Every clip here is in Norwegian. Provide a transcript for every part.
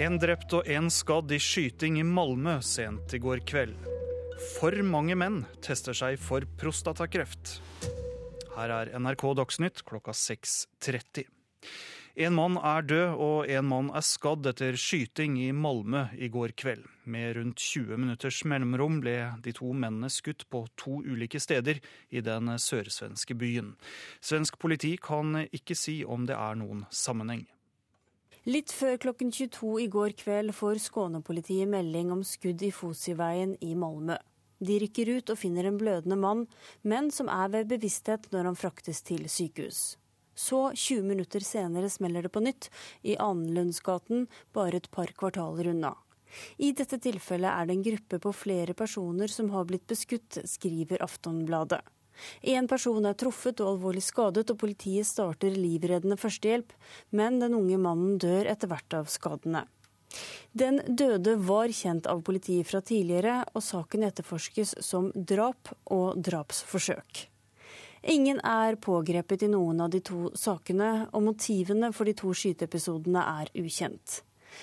En drept og en skadd i skyting i Malmö sent i går kveld. For mange menn tester seg for prostatakreft. Her er NRK Dagsnytt klokka 6.30. En mann er død og en mann er skadd etter skyting i Malmö i går kveld. Med rundt 20 minutters mellomrom ble de to mennene skutt på to ulike steder i den sørsvenske byen. Svensk politi kan ikke si om det er noen sammenheng. Litt før klokken 22 i går kveld får Skånepolitiet melding om skudd i Fosiveien i Malmö. De rykker ut og finner en blødende mann, men som er ved bevissthet når han fraktes til sykehus. Så, 20 minutter senere, smeller det på nytt, i Annenlønnsgaten, bare et par kvartaler unna. I dette tilfellet er det en gruppe på flere personer som har blitt beskutt, skriver Aftonbladet. Én person er truffet og alvorlig skadet, og politiet starter livreddende førstehjelp, men den unge mannen dør etter hvert av skadene. Den døde var kjent av politiet fra tidligere, og saken etterforskes som drap og drapsforsøk. Ingen er pågrepet i noen av de to sakene, og motivene for de to skyteepisodene er ukjent.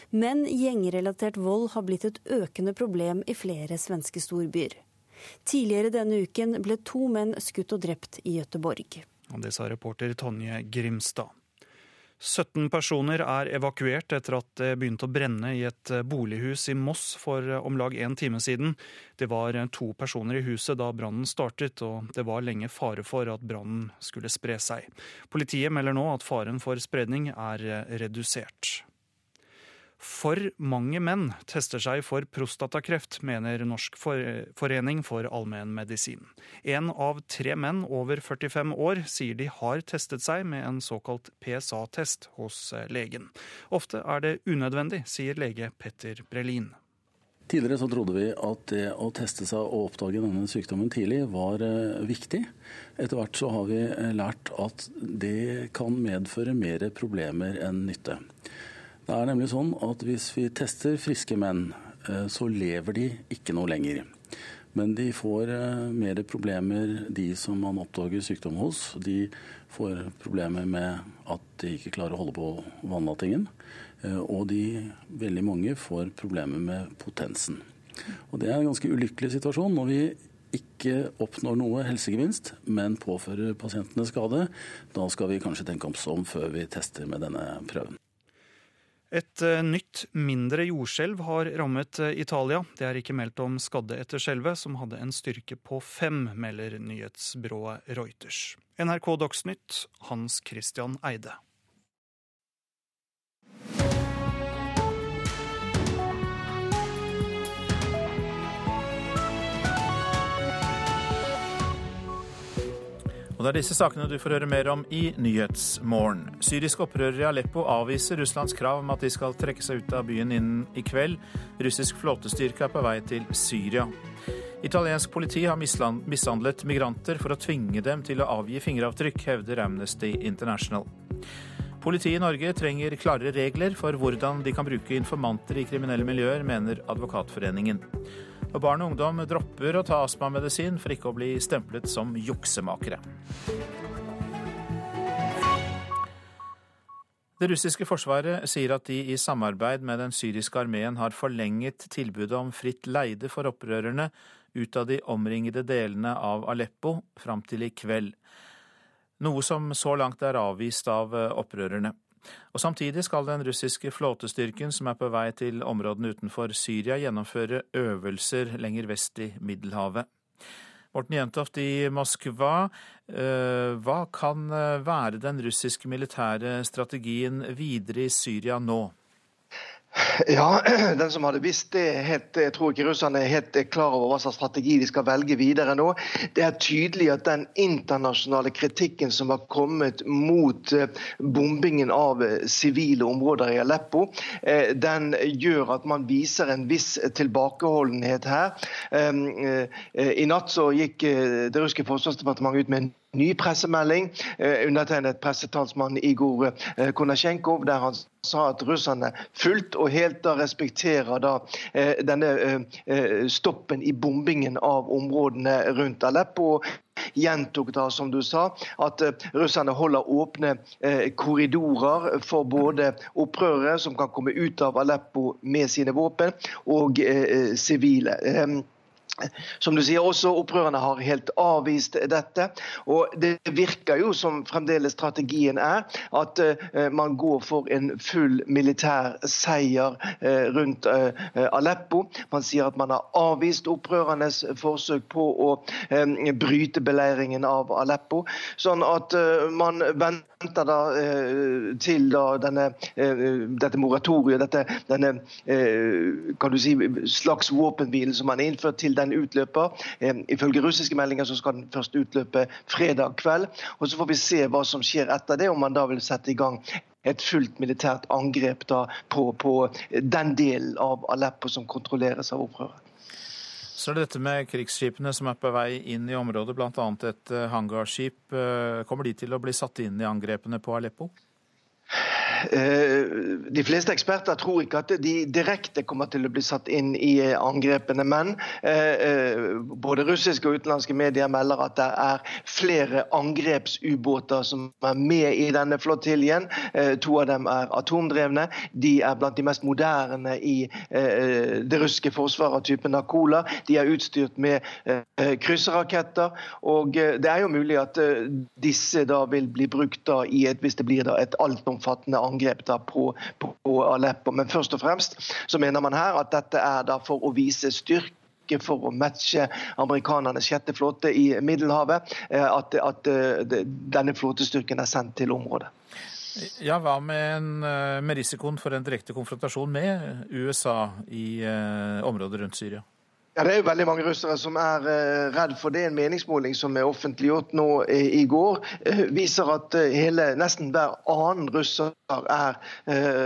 Men gjengrelatert vold har blitt et økende problem i flere svenske storbyer. Tidligere denne uken ble to menn skutt og drept i Gøteborg. Det sa reporter Tonje Grimstad. 17 personer er evakuert etter at det begynte å brenne i et bolighus i Moss for om lag en time siden. Det var to personer i huset da brannen startet, og det var lenge fare for at brannen skulle spre seg. Politiet melder nå at faren for spredning er redusert. For mange menn tester seg for prostatakreft, mener Norsk forening for allmennmedisin. Én av tre menn over 45 år sier de har testet seg med en såkalt PSA-test hos legen. Ofte er det unødvendig, sier lege Petter Brelin. Tidligere så trodde vi at det å teste seg og oppdage denne sykdommen tidlig var eh, viktig. Etter hvert så har vi eh, lært at det kan medføre mer problemer enn nytte. Det er nemlig sånn at hvis vi tester friske menn, eh, så lever de ikke noe lenger. Men de får eh, mer problemer, de som man oppdager sykdom hos. De får problemer med at de ikke klarer å holde på vannlatingen. Eh, og de, veldig mange, får problemer med potensen. Og Det er en ganske ulykkelig situasjon når vi ikke oppnår noe helsegevinst, men påfører pasientene skade. Da skal vi kanskje tenke oss om før vi tester med denne prøven. Et eh, nytt, mindre jordskjelv har rammet eh, Italia. Det er ikke meldt om skadde etter skjelvet, som hadde en styrke på fem, melder nyhetsbyrået Reuters. NRK Dagsnytt, Hans Christian Eide. Det er disse sakene du får høre mer om i Nyhetsmorgen. Syriske opprørere i Aleppo avviser Russlands krav om at de skal trekke seg ut av byen innen i kveld. Russisk flåtestyrke er på vei til Syria. Italiensk politi har mishandlet migranter for å tvinge dem til å avgi fingeravtrykk, hevder Amnesty International. Politiet i Norge trenger klarere regler for hvordan de kan bruke informanter i kriminelle miljøer, mener Advokatforeningen. Og barn og ungdom dropper å ta astmamedisin for ikke å bli stemplet som juksemakere. Det russiske forsvaret sier at de i samarbeid med den syriske armeen har forlenget tilbudet om fritt leide for opprørerne ut av de omringede delene av Aleppo fram til i kveld. Noe som så langt er avvist av opprørerne. Og Samtidig skal den russiske flåtestyrken som er på vei til områdene utenfor Syria, gjennomføre øvelser lenger vest i Middelhavet. Morten Jentoft i Moskva, eh, hva kan eh, være den russiske militære strategien videre i Syria nå? Ja, den som hadde visst det, helt, jeg tror ikke russerne er helt klar over hva slags strategi de skal velge videre nå. Det er tydelig at den internasjonale kritikken som har kommet mot eh, bombingen av eh, sivile områder i Aleppo, eh, den gjør at man viser en viss tilbakeholdenhet her. I natt så gikk det russiske forsvarsdepartementet ut med en ny pressemelding, undertegnet pressetalsmann Igor Konasjenkov, der han sa at russerne fullt og helt da respekterer da, denne stoppen i bombingen av områdene rundt Aleppo gjentok da, som du sa, at russerne holder åpne korridorer for både opprørere som kan komme ut av Aleppo med sine våpen, og sivile. Som du sier, også Opprørerne har helt avvist dette. og Det virker jo som fremdeles strategien er at uh, man går for en full militær seier uh, rundt uh, Aleppo. Man sier at man har avvist opprørernes forsøk på å bryte beleiringen av Aleppo. Sånn at man venter da til da denne, dette moratoriet, dette, denne kan du si, slags våpenhvile som man har innført til den den utløper. Ifølge russiske meldinger så skal den først utløpe fredag kveld. og Så får vi se hva som skjer etter det, om man da vil sette i gang et fullt militært angrep da på, på den delen av Aleppo som kontrolleres av opprøret. Så er det dette med krigsskipene som er på vei inn i området, bl.a. et eh, hangarskip. Eh, kommer de til å bli satt inn i angrepene på Aleppo? Eh, de fleste eksperter tror ikke at de direkte kommer til å bli satt inn i eh, angrepene, men eh, både russiske og utenlandske medier melder at det er flere angrepsubåter som er med i denne flottiljen. To av dem er atomdrevne. De er blant de mest moderne i det russiske forsvaret av typen Nakola. De er utstyrt med krysserraketter. og Det er jo mulig at disse da vil bli brukt da i et, hvis det blir da et altomfattende angrep da på, på Aleppo. Men først og fremst så mener man her at dette er da for å vise styrke for å matche amerikanernes sjette flåte i Middelhavet. Eh, at, at eh, denne flåtestyrken er sendt til området. Ja, Hva med, en, eh, med risikoen for en direkte konfrontasjon med USA i området rundt Syria? Ja, Det er jo veldig mange russere som er uh, redd for det. En meningsmåling som er offentliggjort nå uh, i går, uh, viser at hele, nesten hver annen russer er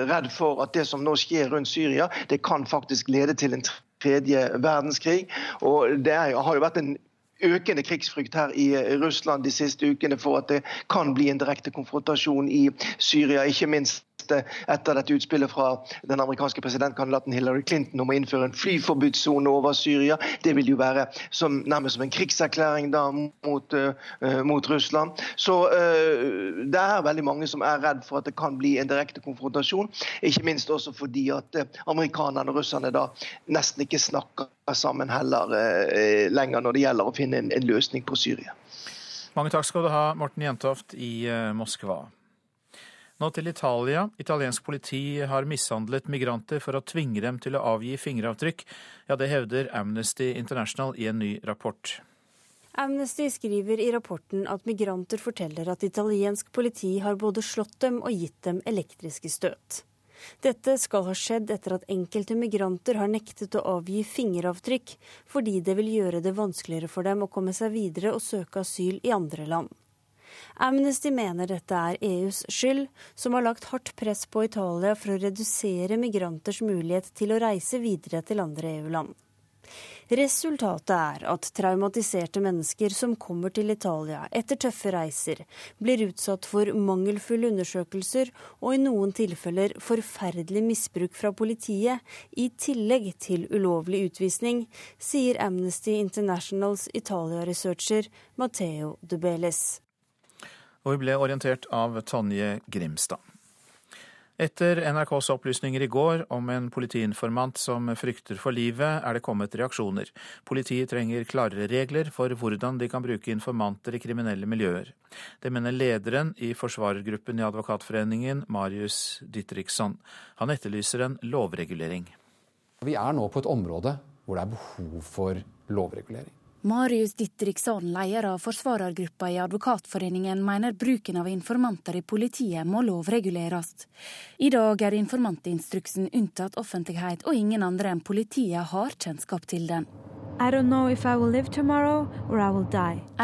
redd for at det som nå skjer rundt Syria, det kan faktisk lede til en tredje verdenskrig. Og Det er, har jo vært en økende krigsfrykt her i Russland de siste ukene for at det kan bli en direkte konfrontasjon i Syria. Ikke minst etter dette utspillet fra den amerikanske presidentkandidaten Hillary Clinton om å innføre en flyforbudssone over Syria. Det vil jo være som, nærmest som en krigserklæring da mot, uh, mot Russland. Så uh, det er veldig mange som er redd for at det kan bli en direkte konfrontasjon. Ikke minst også fordi at uh, amerikanerne og russerne da nesten ikke snakker sammen heller lenger når det gjelder å finne en, en løsning på Syria. Mange takk skal du ha, Morten Jentoft i Moskva. Nå til Italia. Italiensk politi har mishandlet migranter for å tvinge dem til å avgi fingeravtrykk. Ja, det hevder Amnesty International i en ny rapport. Amnesty skriver i rapporten at migranter forteller at italiensk politi har både slått dem og gitt dem elektriske støt. Dette skal ha skjedd etter at enkelte migranter har nektet å avgi fingeravtrykk, fordi det vil gjøre det vanskeligere for dem å komme seg videre og søke asyl i andre land. Amnesty mener dette er EUs skyld, som har lagt hardt press på Italia for å redusere migranters mulighet til å reise videre til andre EU-land. Resultatet er at traumatiserte mennesker som kommer til Italia etter tøffe reiser, blir utsatt for mangelfulle undersøkelser og i noen tilfeller forferdelig misbruk fra politiet, i tillegg til ulovlig utvisning, sier Amnesty Internationals Italia-researcher Matteo Dubeles og vi ble orientert av Tonje Grimstad. Etter NRKs opplysninger i går om en politiinformant som frykter for livet, er det kommet reaksjoner. Politiet trenger klarere regler for hvordan de kan bruke informanter i kriminelle miljøer. Det mener lederen i forsvarergruppen i Advokatforeningen, Marius Ditriksson. Han etterlyser en lovregulering. Vi er nå på et område hvor det er behov for lovregulering. Marius Dittriksson, leder av forsvarergruppa i Advokatforeningen, mener bruken av informanter i politiet må lovreguleres. I dag er informantinstruksen unntatt offentlighet, og ingen andre enn politiet har kjennskap til den.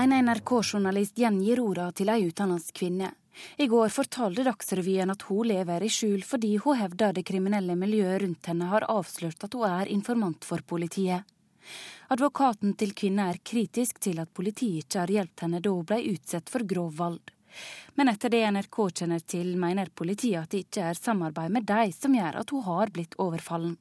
En NRK-journalist gjengir orda til ei utenlandsk kvinne. I går fortalte Dagsrevyen at hun lever i skjul fordi hun hevder det kriminelle miljøet rundt henne har avslørt at hun er informant for politiet. Advokaten til kvinna er kritisk til at politiet ikke har hjulpet henne da hun ble utsatt for grov vold. Men etter det NRK kjenner til, mener politiet at det ikke er samarbeid med dem som gjør at hun har blitt overfallen.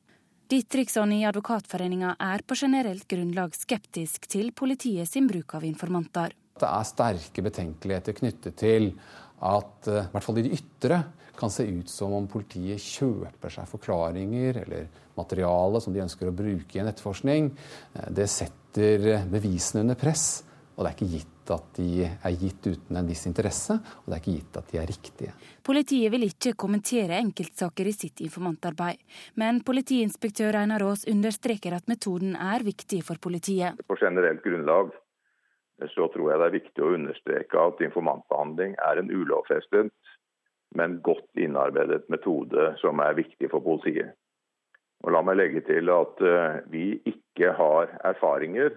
Ditriksson i Advokatforeninga er på generelt grunnlag skeptisk til politiet sin bruk av informanter. Det er sterke betenkeligheter knyttet til at eh, i hvert fall i det ytre kan se ut som om politiet kjøper seg forklaringer eller materiale som de ønsker å bruke i en etterforskning. Eh, det setter bevisene under press, og det er ikke gitt at de er gitt uten en viss interesse, og det er ikke gitt at de er riktige. Politiet vil ikke kommentere enkeltsaker i sitt informantarbeid, men politiinspektør Einar Aas understreker at metoden er viktig for politiet. På generelt grunnlag så tror jeg det er viktig å understreke at informantbehandling er en ulovfestet men godt innarbeidet metode som er viktig for politiet. Og La meg legge til at eh, vi ikke har erfaringer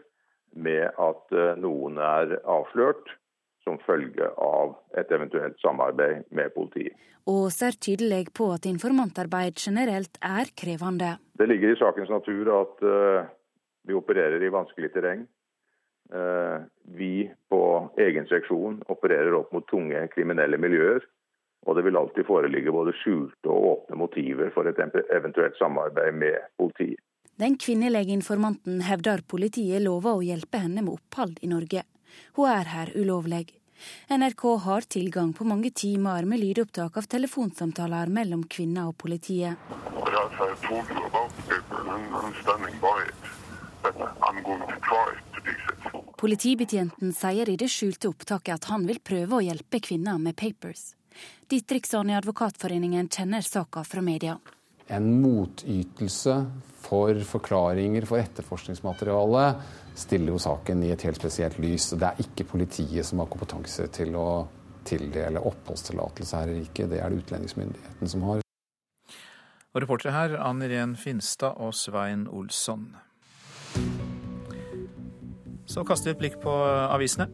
med at eh, noen er avslørt som følge av et eventuelt samarbeid med politiet. Og ser tydelig på at informantarbeid generelt er krevende. Det ligger i sakens natur at uh, vi opererer i vanskelig terreng. Vi på egen seksjon opererer opp mot tunge kriminelle miljøer. Og det vil alltid foreligge både skjulte og åpne motiver for et eventuelt samarbeid med politiet. Den kvinnelige informanten hevder politiet lover å hjelpe henne med opphold i Norge. Hun er her ulovlig. NRK har tilgang på mange timer med lydopptak av telefonsamtaler mellom kvinner og politiet. Politibetjenten sier i det skjulte opptaket at han vil prøve å hjelpe kvinner med papers. Ditriksson i Advokatforeningen kjenner saka fra media. En motytelse for forklaringer for etterforskningsmaterialet stiller jo saken i et helt spesielt lys. Det er ikke politiet som har kompetanse til å tildele oppholdstillatelse her i riket. Det er det utlendingsmyndigheten som har. Og reportere her, Ann Irén Finstad og Svein Olsson. Så kaster vi et blikk på avisene.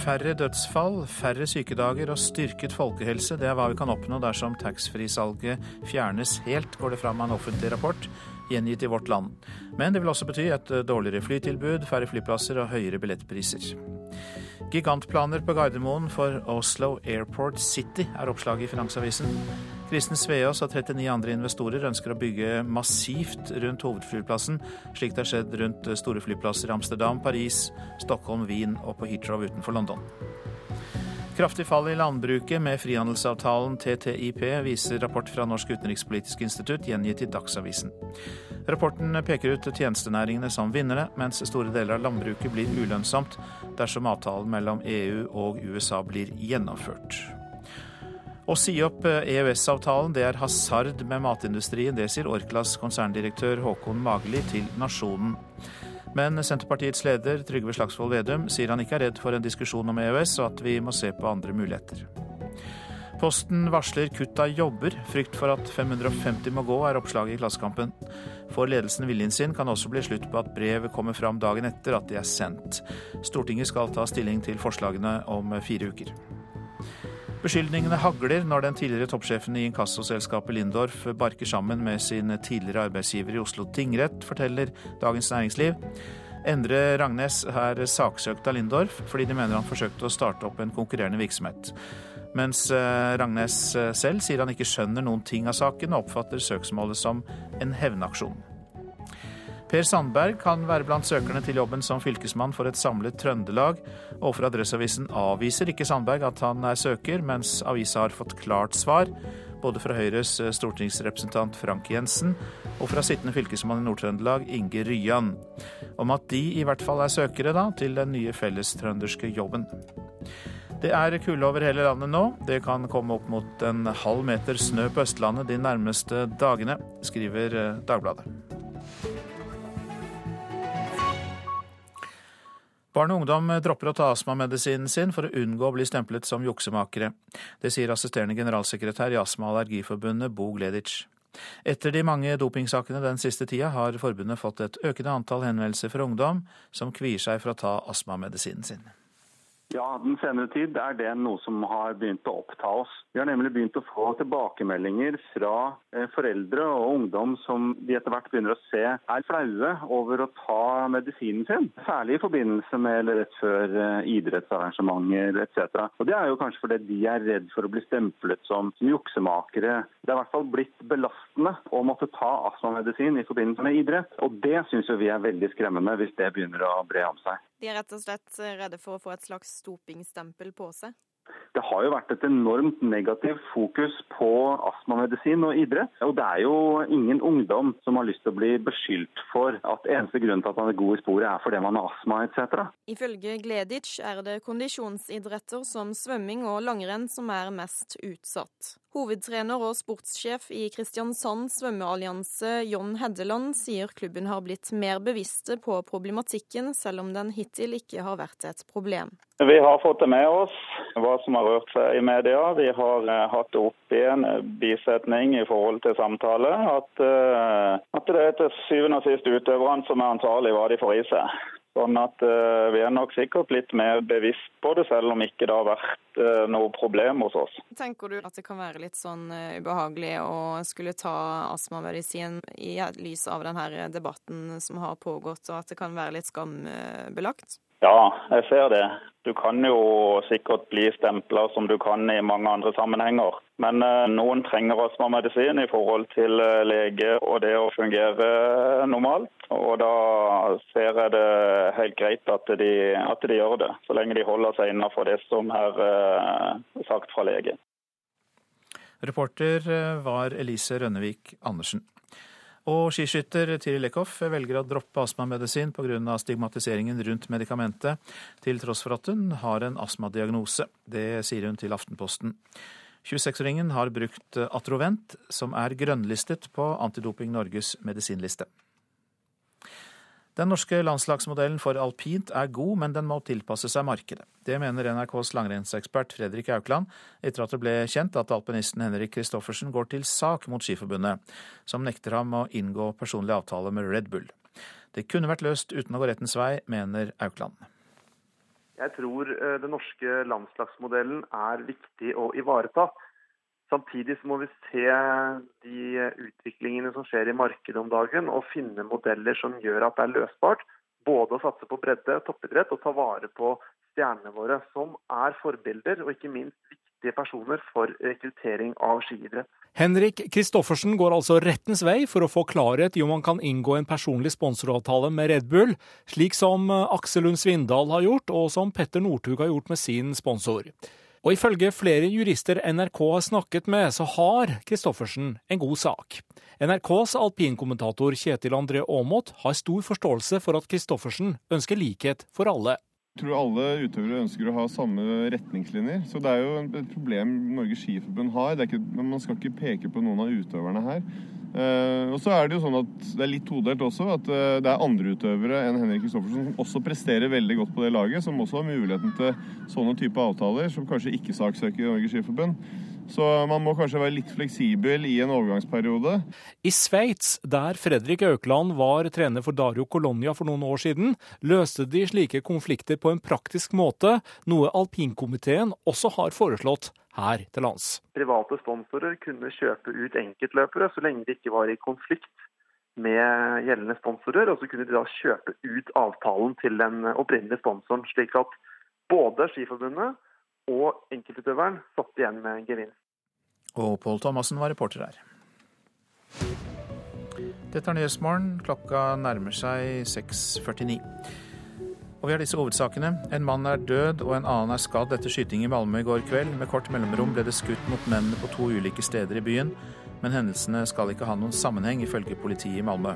Færre dødsfall, færre sykedager og styrket folkehelse, det er hva vi kan oppnå dersom taxfree-salget fjernes helt, går det fram av en offentlig rapport gjengitt i Vårt Land. Men det vil også bety et dårligere flytilbud, færre flyplasser og høyere billettpriser. Gigantplaner på Gardermoen for Oslo Airport City, er oppslaget i Finansavisen. Kristen Sveaas og 39 andre investorer ønsker å bygge massivt rundt hovedflyplassen, slik det har skjedd rundt store flyplasser i Amsterdam, Paris, Stockholm, Wien og på Heathrow utenfor London. Kraftig fall i landbruket med frihandelsavtalen TTIP, viser rapport fra Norsk utenrikspolitisk institutt, gjengitt i Dagsavisen. Rapporten peker ut tjenestenæringene som vinnere, mens store deler av landbruket blir ulønnsomt dersom avtalen mellom EU og USA blir gjennomført. Å si opp EØS-avtalen det er hasard med matindustrien, det sier Orklas konserndirektør Håkon Mageli til Nasjonen. Men Senterpartiets leder Trygve Slagsvold Vedum sier han ikke er redd for en diskusjon om EØS, og at vi må se på andre muligheter. Posten varsler kutt av jobber. Frykt for at 550 må gå, er oppslaget i Klassekampen. Får ledelsen viljen sin, kan også bli slutt på at brev kommer fram dagen etter at de er sendt. Stortinget skal ta stilling til forslagene om fire uker. Beskyldningene hagler når den tidligere toppsjefen i inkassoselskapet Lindorf barker sammen med sin tidligere arbeidsgiver i Oslo tingrett, forteller Dagens Næringsliv. Endre Rangnes er saksøkt av Lindorf fordi de mener han forsøkte å starte opp en konkurrerende virksomhet. Mens eh, Rangnes eh, selv sier han ikke skjønner noen ting av saken, og oppfatter søksmålet som en hevnaksjon. Per Sandberg kan være blant søkerne til jobben som fylkesmann for et samlet Trøndelag. Overfor Adresseavisen avviser ikke Sandberg at han er søker, mens avisa har fått klart svar. Både fra Høyres eh, stortingsrepresentant Frank Jensen og fra sittende fylkesmann i Nord-Trøndelag, Inge Ryan, om at de i hvert fall er søkere da, til den nye fellestrønderske jobben. Det er kulde over hele landet nå. Det kan komme opp mot en halv meter snø på Østlandet de nærmeste dagene, skriver eh, Dagbladet. Barn og ungdom dropper å ta astmamedisinen sin for å unngå å bli stemplet som juksemakere. Det sier assisterende generalsekretær i Astma- og Allergiforbundet, Bo Gleditsch. Etter de mange dopingsakene den siste tida har forbundet fått et økende antall henvendelser fra ungdom som kvier seg for å ta astmamedisinen sin. Ja, den senere tid er det noe som har begynt å oppta oss. Vi har nemlig begynt å få tilbakemeldinger fra eh, foreldre og ungdom som de etter hvert begynner å se er flaue over å ta medisinen sin. Særlig i forbindelse med eller rett før eh, idrettsarrangementer etc. Og Det er jo kanskje fordi de er redd for å bli stemplet som, juksemakere. Det er i hvert fall blitt belastende å måtte ta astmamedisin i forbindelse med idrett. Og det syns vi er veldig skremmende hvis det begynner å bre om seg. De er rett og slett redde for å få et slags dopingstempel på seg? Det har jo vært et enormt negativt fokus på astmamedisin og idrett. Og det er jo ingen ungdom som har lyst til å bli beskyldt for at eneste grunn til at man er god i sporet, er fordi man har astma etc. Ifølge Gleditsch er det kondisjonsidretter som svømming og langrenn som er mest utsatt. Hovedtrener og sportssjef i Kristiansand svømmeallianse, John Heddeland, sier klubben har blitt mer bevisste på problematikken, selv om den hittil ikke har vært et problem. Vi har fått det med oss, hva som har rørt seg i media. Vi har uh, hatt det opp i en eh, bisetning i forhold til samtale. At, uh, at det er til syvende og sist utøverne som er ansvarlig hva de får i seg. Sånn at uh, Vi er nok sikkert litt mer bevisst på det, selv om ikke det har vært noe problem hos oss. Tenker du at det kan være litt sånn ubehagelig å skulle ta astmamedisin i lys av denne debatten som har pågått, og at det kan være litt skambelagt? Ja, jeg ser det. Du kan jo sikkert bli stempla som du kan i mange andre sammenhenger. Men eh, noen trenger astmamedisin i forhold til eh, lege og det å fungere normalt. Og da ser jeg det helt greit at de, at de gjør det, så lenge de holder seg innenfor det som er eh, sagt fra lege. Reporter var Elise Rønnevik Andersen. Og skiskytter Tiril Eckhoff velger å droppe astmamedisin pga. stigmatiseringen rundt medikamentet, til tross for at hun har en astmadiagnose. Det sier hun til Aftenposten. 26-åringen har brukt Atrovent, som er grønnlistet på Antidoping Norges medisinliste. Den norske landslagsmodellen for alpint er god, men den må tilpasse seg markedet. Det mener NRKs langrennsekspert Fredrik Aukland etter at det ble kjent at alpinisten Henrik Kristoffersen går til sak mot Skiforbundet, som nekter ham å inngå personlig avtale med Red Bull. Det kunne vært løst uten å gå rettens vei, mener Aukland. Jeg tror eh, den norske landslagsmodellen er viktig å ivareta. Samtidig må vi se de utviklingene som skjer i markedet om dagen, og finne modeller som gjør at det er løsbart. Både å satse på bredde, toppidrett, og ta vare på stjernene våre, som er forbilder, og ikke minst viktige personer for rekruttering av skiidrett. Henrik Kristoffersen går altså rettens vei for å få klarhet i om han kan inngå en personlig sponsoravtale med Red Bull, slik som Aksel Lund Svindal har gjort, og som Petter Northug har gjort med sin sponsor. Og ifølge flere jurister NRK har snakket med, så har Christoffersen en god sak. NRKs alpinkommentator Kjetil André Aamodt har stor forståelse for at Christoffersen ønsker likhet for alle. Jeg tror alle utøvere ønsker å ha samme retningslinjer. Så det er jo et problem Norges Skiforbund har. Ikke, man skal ikke peke på noen av utøverne her. Uh, og så er det jo sånn at det er litt todelt også. At uh, det er andre utøvere enn Henrik Kristoffersen som også presterer veldig godt på det laget. Som også har muligheten til sånne type avtaler, som kanskje ikke saksøker Norges Skiforbund. Så man må kanskje være litt fleksibel i en overgangsperiode. I Sveits, der Fredrik Aukland var trener for Dario Colonia for noen år siden, løste de slike konflikter på en praktisk måte, noe alpinkomiteen også har foreslått her til lands. Private sponsorer kunne kjøpe ut enkeltløpere så lenge de ikke var i konflikt med gjeldende sponsorer, og så kunne de da kjøpe ut avtalen til den opprinnelige sponsoren, slik at både Skiforbundet og enkeltutøveren satt igjen med en gevinst. Og Pål Thomassen var reporter her. Dette er Nyhetsmorgen. Klokka nærmer seg 6.49. Og vi har disse hovedsakene. En mann er død og en annen er skadd etter skyting i Malmö i går kveld. Med kort mellomrom ble det skutt mot mennene på to ulike steder i byen. Men hendelsene skal ikke ha noen sammenheng, ifølge politiet i Malmö.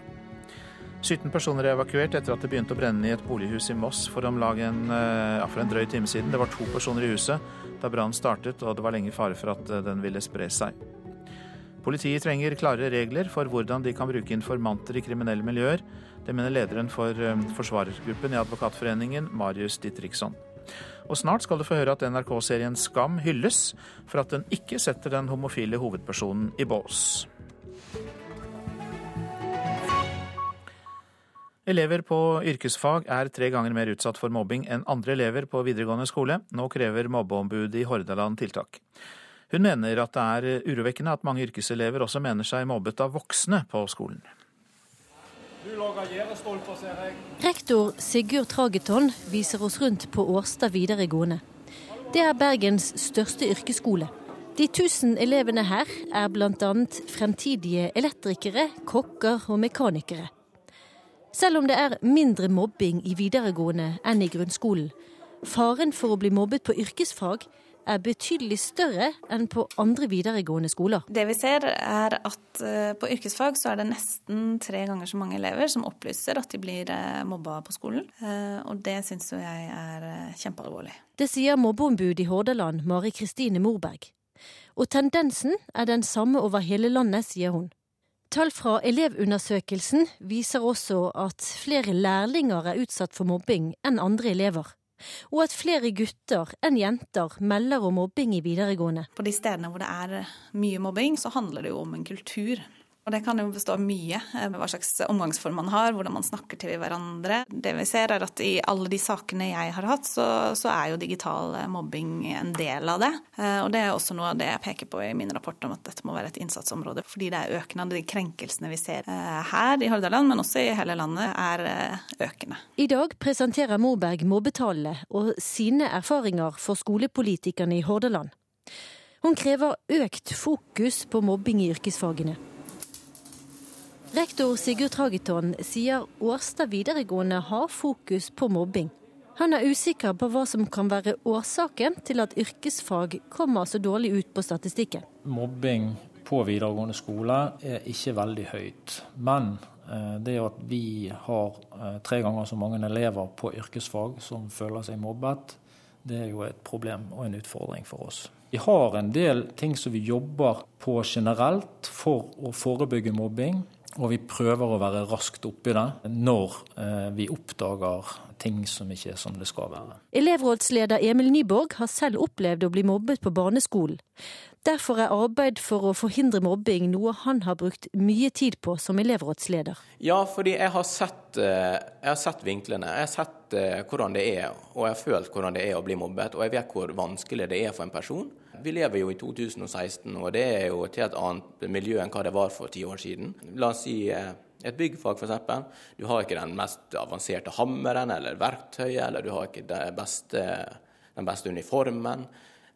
17 personer er evakuert etter at det begynte å brenne i et bolighus i Moss for om en, eh, ja, for en drøy time siden. Det var to personer i huset da brannen startet, og det var lenge fare for at eh, den ville spre seg. Politiet trenger klare regler for hvordan de kan bruke informanter i kriminelle miljøer. Det mener lederen for eh, forsvarergruppen i Advokatforeningen, Marius Ditriksson. Og snart skal du få høre at NRK-serien Skam hylles for at den ikke setter den homofile hovedpersonen i bås. Elever på yrkesfag er tre ganger mer utsatt for mobbing enn andre elever på videregående skole. Nå krever mobbeombudet i Hordaland tiltak. Hun mener at det er urovekkende at mange yrkeselever også mener seg mobbet av voksne på skolen. Rektor Sigurd Trageton viser oss rundt på Årstad videregående. Det er Bergens største yrkesskole. De tusen elevene her er bl.a. fremtidige elektrikere, kokker og mekanikere. Selv om det er mindre mobbing i videregående enn i grunnskolen, faren for å bli mobbet på yrkesfag er betydelig større enn på andre videregående skoler. Det vi ser er at eh, på yrkesfag så er det nesten tre ganger så mange elever som opplyser at de blir eh, mobba på skolen. Eh, og det syns jo jeg er kjempealvorlig. Det sier mobbeombud i Hordaland, Mari Kristine Morberg. Og tendensen er den samme over hele landet, sier hun. Tall fra Elevundersøkelsen viser også at flere lærlinger er utsatt for mobbing enn andre elever og at flere gutter enn jenter melder om mobbing i videregående. På de stedene hvor det er mye mobbing, så handler det jo om en kultur. Og det kan jo bestå av mye. Eh, hva slags omgangsform man har, hvordan man snakker til hverandre. Det vi ser er at i alle de sakene jeg har hatt, så, så er jo digital eh, mobbing en del av det. Eh, og det er også noe av det jeg peker på i min rapport om at dette må være et innsatsområde. Fordi det er økende. De krenkelsene vi ser her i Hordaland, men også i hele landet, er økende. I dag presenterer Morberg mobbetallene og sine erfaringer for skolepolitikerne i Hordaland. Hun krever økt fokus på mobbing i yrkesfagene. Rektor Sigurd Tragiton sier Årstad videregående har fokus på mobbing. Han er usikker på hva som kan være årsaken til at yrkesfag kommer så dårlig ut på statistikken. Mobbing på videregående skole er ikke veldig høyt. Men eh, det at vi har eh, tre ganger så mange elever på yrkesfag som føler seg mobbet, det er jo et problem og en utfordring for oss. Vi har en del ting som vi jobber på generelt for å forebygge mobbing. Og vi prøver å være raskt oppi det når eh, vi oppdager ting som ikke er som det skal være. Elevrådsleder Emil Nyborg har selv opplevd å bli mobbet på barneskolen. Derfor er arbeid for å forhindre mobbing noe han har brukt mye tid på som elevrådsleder. Ja, fordi jeg har sett, eh, jeg har sett vinklene. Jeg har sett eh, hvordan det er, og jeg har følt hvordan det er å bli mobbet. Og jeg vet hvor vanskelig det er for en person vi lever jo i 2016, og det er jo et helt annet miljø enn hva det var for ti år siden. La oss si eh, et byggfag, f.eks. Du har ikke den mest avanserte hammeren eller verktøyet, eller du har ikke beste, den beste uniformen.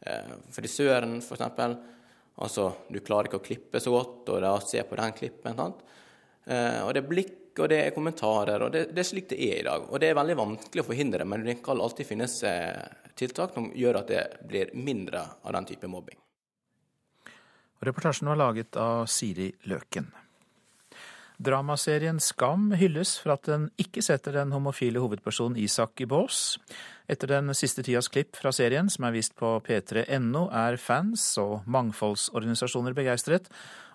Eh, frisøren, f.eks. Altså, du klarer ikke å klippe så godt, og da se på den klippen. Eh, og det er blikk, og det er kommentarer, og det, det, er slik det er i dag. Og det er veldig vanskelig å forhindre, men det kan alltid finnes tiltak som gjør at det blir mindre av den type mobbing. Reportasjen var laget av Siri Løken. Dramaserien Skam hylles for at den ikke setter den homofile hovedpersonen Isak i bås. Etter den siste tidas klipp fra serien, som er vist på p3.no, er fans og mangfoldsorganisasjoner begeistret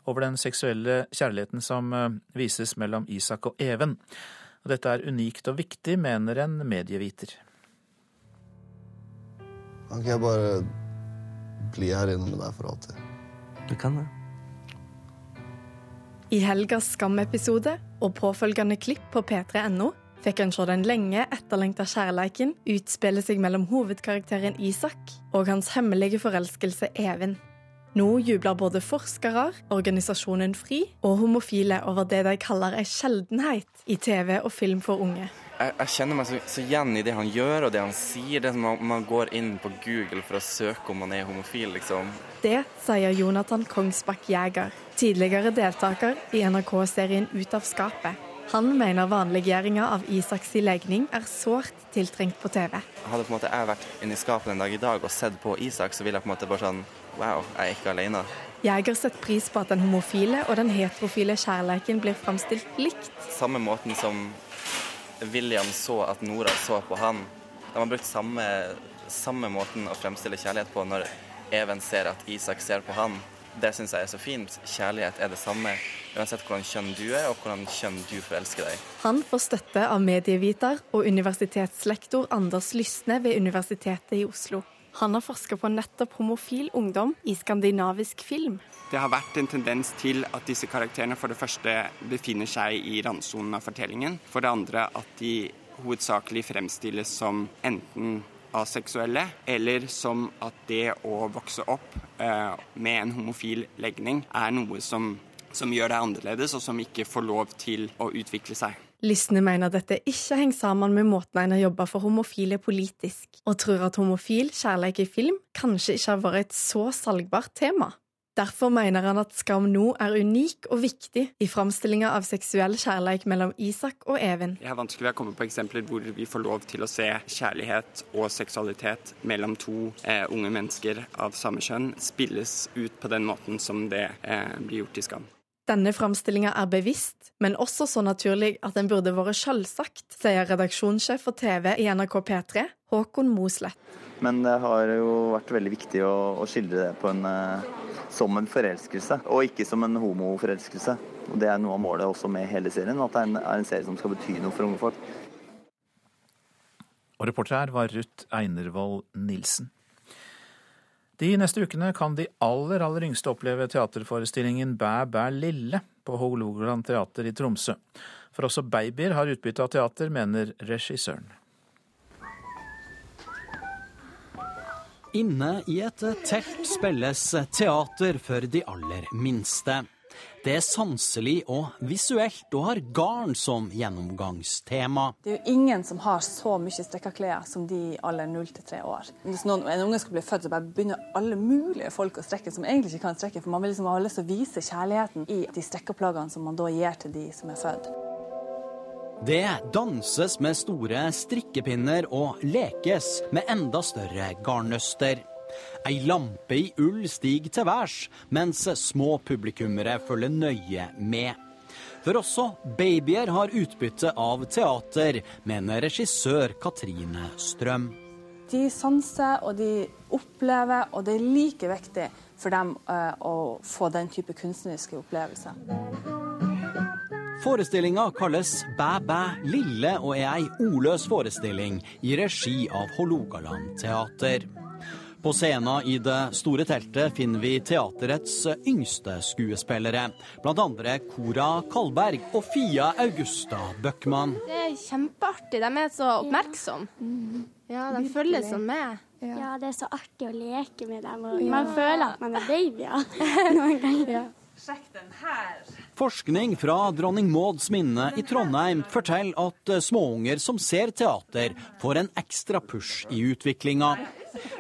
over den seksuelle kjærligheten som eh, vises mellom Isak og Even. Dette er unikt og viktig, mener en medieviter. Kan ikke jeg bare bli her inne med deg for alltid? Du kan det. I helgas Skam-episode og påfølgende klipp på p3.no fikk han se den lenge etterlengta kjærleiken utspille seg mellom hovedkarakteren Isak og hans hemmelige forelskelse Even. Nå jubler både forskere, organisasjonen FRI og homofile over det de kaller ei sjeldenhet i TV og film for unge jeg, jeg, kjenner meg så, så, igjen i det han gjør og det han sier. Det som man, man, går inn på Google for å søke om man er homofil, liksom. Det sier Jonathan Kongsbakk Jæger, tidligere deltaker i NRK-serien Ut av skapet. Han mener vanliggjøringa av Isaks legning er sårt tiltrengt på TV. Hadde på en måte jeg vært inni skapet en dag i dag og sett på Isak, så ville jeg på en måte bare sånn Wow, jeg er ikke alene. Jæger setter pris på at den homofile og den heterofile kjærleiken blir framstilt likt. Samme måten som William så at Nora så på han. De har brukt samme, samme måten å fremstille kjærlighet på når Even ser at Isak ser på han. Det syns jeg er så fint. Kjærlighet er det samme uansett hvordan kjønn du er, og hvordan kjønn du forelsker deg. Han får støtte av medieviter og universitetslektor Anders Lysne ved Universitetet i Oslo. Han har forska på nettopp homofil ungdom i skandinavisk film. Det har vært en tendens til at disse karakterene for det første befinner seg i randsonen av fortellingen. For det andre at de hovedsakelig fremstilles som enten aseksuelle, eller som at det å vokse opp eh, med en homofil legning er noe som, som gjør deg annerledes, og som ikke får lov til å utvikle seg. Lysne mener dette ikke henger sammen med måten en har jobba for homofile politisk, og tror at homofil kjærlighet i film kanskje ikke har vært et så salgbart tema. Derfor mener han at Skam nå er unik og viktig i framstillinga av seksuell kjærlighet mellom Isak og Even. Det er vanskelig å komme på eksempler hvor vi får lov til å se kjærlighet og seksualitet mellom to eh, unge mennesker av samme kjønn spilles ut på den måten som det eh, blir gjort i Skam. Denne framstillinga er bevisst, men også så naturlig at den burde vært selvsagt, sier redaksjonssjef for TV i NRK P3, Håkon Moslett. Men det har jo vært veldig viktig å, å skildre det på en, uh, som en forelskelse, og ikke som en homoforelskelse. Og Det er noe av målet også med hele serien, at det er en, er en serie som skal bety noe for unge folk. Og reporter her var Ruth Einervoll Nilsen. De neste ukene kan de aller, aller yngste oppleve teaterforestillingen Bæ bæ lille på Hålogaland teater i Tromsø. For også babyer har utbytte av teater, mener regissøren. Inne i et telt spilles teater for de aller minste. Det er sanselig og visuelt og har garn som gjennomgangstema. Det er jo ingen som har så mye strekka klær som de i alder 0 til 3 år. Hvis noen, en unge skal bli født, så bare begynner alle mulige folk å strekke som egentlig ikke kan strekke. For man vil liksom ha lyst til å vise kjærligheten i de strekkeplaggene som man da gir til de som er født. Det danses med store strikkepinner og lekes med enda større garnnøster. Ei lampe i ull stiger til værs, mens små publikummere følger nøye med. For også babyer har utbytte av teater, mener regissør Katrine Strøm. De sanser og de opplever, og det er like viktig for dem uh, å få den type kunstneriske opplevelser. Forestillinga kalles Bæ bæ lille og er ei ordløs forestilling i regi av Hålogaland teater. På scenen i det store teltet finner vi teaterets yngste skuespillere. Blant andre Cora Kalberg og Fia Augusta Bøckmann. Det er kjempeartig. De er så oppmerksomme. Ja, de følger sånn med. Ja, det er så artig å leke med dem. Og man føler at man er babyer noen ganger. Sjekk den her. Forskning fra Dronning Mauds minne i Trondheim forteller at småunger som ser teater, får en ekstra push i utviklinga.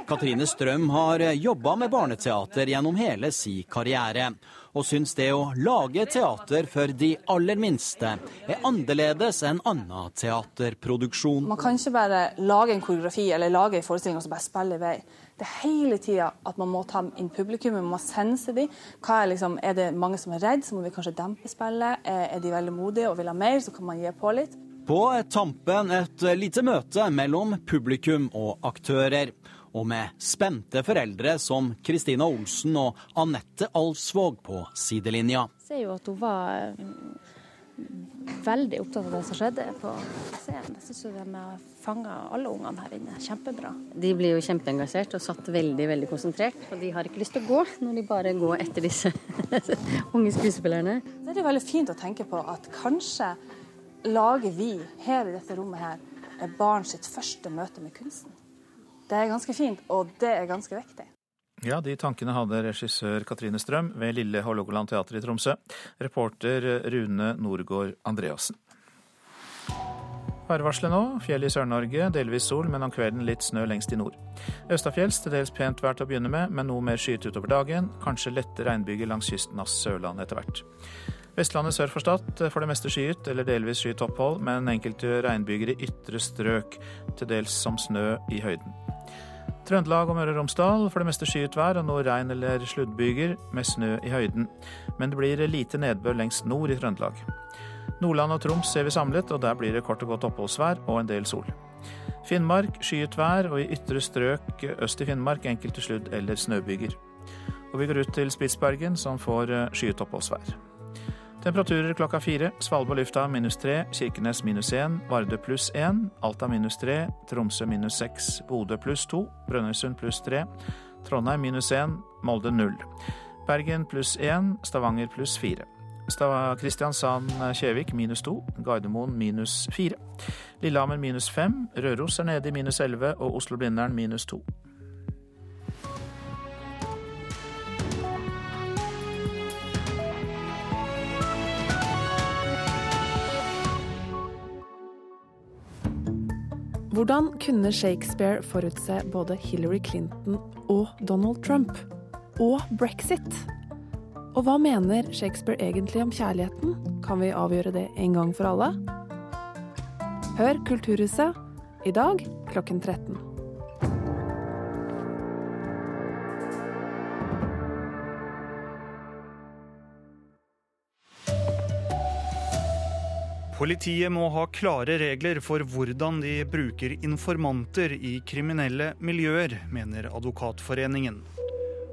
Katrine Strøm har jobba med barneteater gjennom hele si karriere, og syns det å lage teater for de aller minste er annerledes enn annen teaterproduksjon. Man kan ikke bare lage en koreografi eller lage en forestilling og så bare spille i vei. Det er hele tida at man må ta inn publikum, man må sense dem. Er, liksom, er det mange som er redd, så må vi kanskje dempe spillet. Er de veldig modige og vil ha mer, så kan man gi på litt. På tampen et lite møte mellom publikum og aktører og med spente foreldre som Kristina Olsen og Anette Alsvåg på sidelinja. Jeg ser jo at hun var veldig opptatt av det som skjedde på scenen. Jeg syns de har fanga alle ungene her inne kjempebra. De blir jo kjempeengasjert og satt veldig veldig konsentrert. Og de har ikke lyst til å gå når de bare går etter disse unge skuespillerne. Det er jo veldig fint å tenke på at kanskje lager vi her i dette rommet her barn sitt første møte med kunsten. Det er ganske fint, og det er ganske viktig. Ja, de tankene hadde regissør Katrine Strøm ved Lille Hålogaland teater i Tromsø. Reporter Rune Norgård Andreassen. Værvarselet nå. Fjell i Sør-Norge, delvis sol, men om kvelden litt snø lengst i nord. Østafjells til dels pent vær til å begynne med, men noe mer skyet utover dagen. Kanskje lette regnbyger langs kysten av Sørlandet etter hvert. Vestlandet sør for Stad for det meste skyet eller delvis skyet opphold, men enkelte regnbyger i ytre strøk, til dels som snø i høyden. Trøndelag og Møre og Romsdal for det meste skyet vær og noe regn eller sluddbyger med snø i høyden. Men det blir lite nedbør lengst nord i Trøndelag. Nordland og Troms ser vi samlet, og der blir det kort og godt oppholdsvær og en del sol. Finnmark skyet vær, og i ytre strøk øst i Finnmark enkelte sludd- eller snøbyger. Og vi går ut til Spitsbergen, som får skyet oppholdsvær. Temperaturer klokka fire. Svalbard lufthavn minus tre, Kirkenes minus én, Vardø pluss én, Alta minus tre, Tromsø minus seks, Bodø pluss to, Brønnøysund pluss tre, Trondheim minus én, Molde null. Bergen pluss én, Stavanger pluss fire. Kristiansand-Kjevik minus to, Gardermoen minus fire. Lillehammer minus fem, Røros er nede i minus elleve og Oslo-Blindern minus to. Hvordan kunne Shakespeare forutse både Hillary Clinton og Donald Trump? Og brexit? Og hva mener Shakespeare egentlig om kjærligheten? Kan vi avgjøre det en gang for alle? Hør Kulturhuset i dag klokken 13. Politiet må ha klare regler for hvordan de bruker informanter i kriminelle miljøer, mener Advokatforeningen.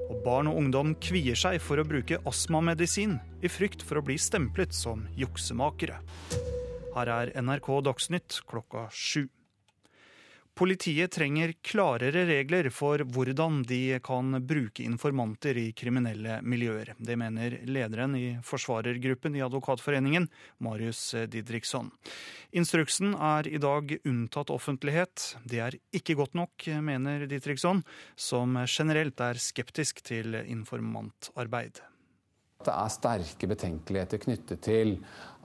Og barn og ungdom kvier seg for å bruke astmamedisin i frykt for å bli stemplet som juksemakere. Her er NRK Dagsnytt klokka sju. Politiet trenger klarere regler for hvordan de kan bruke informanter i kriminelle miljøer. Det mener lederen i forsvarergruppen i Advokatforeningen, Marius Didriksson. Instruksen er i dag unntatt offentlighet. Det er ikke godt nok, mener Didriksson, som generelt er skeptisk til informantarbeid. Det er sterke betenkeligheter knyttet til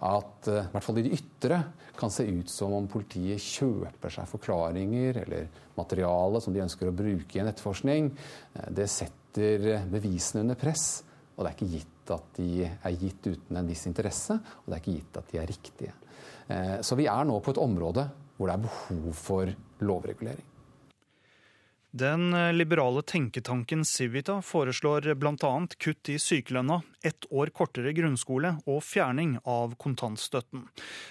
at eh, i hvert fall i det ytre kan se ut som om politiet kjøper seg forklaringer eller materiale som de ønsker å bruke i en etterforskning. Eh, det setter bevisene under press, og det er ikke gitt at de er gitt uten en viss interesse, og det er ikke gitt at de er riktige. Eh, så vi er nå på et område hvor det er behov for lovregulering. Den eh, liberale tenketanken Civita foreslår bl.a. kutt i sykelønna, ett år kortere grunnskole og fjerning av kontantstøtten.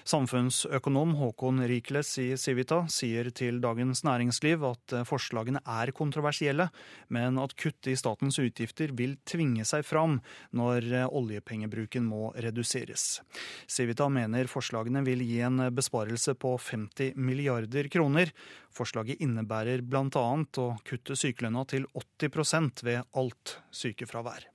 Samfunnsøkonom Håkon Rikles i Civita sier til Dagens Næringsliv at eh, forslagene er kontroversielle, men at kutt i statens utgifter vil tvinge seg fram når eh, oljepengebruken må reduseres. Civita mener forslagene vil gi en besparelse på 50 milliarder kroner. Forslaget innebærer bl.a. å kutte sykelønna til 80% ved alt sykefravær.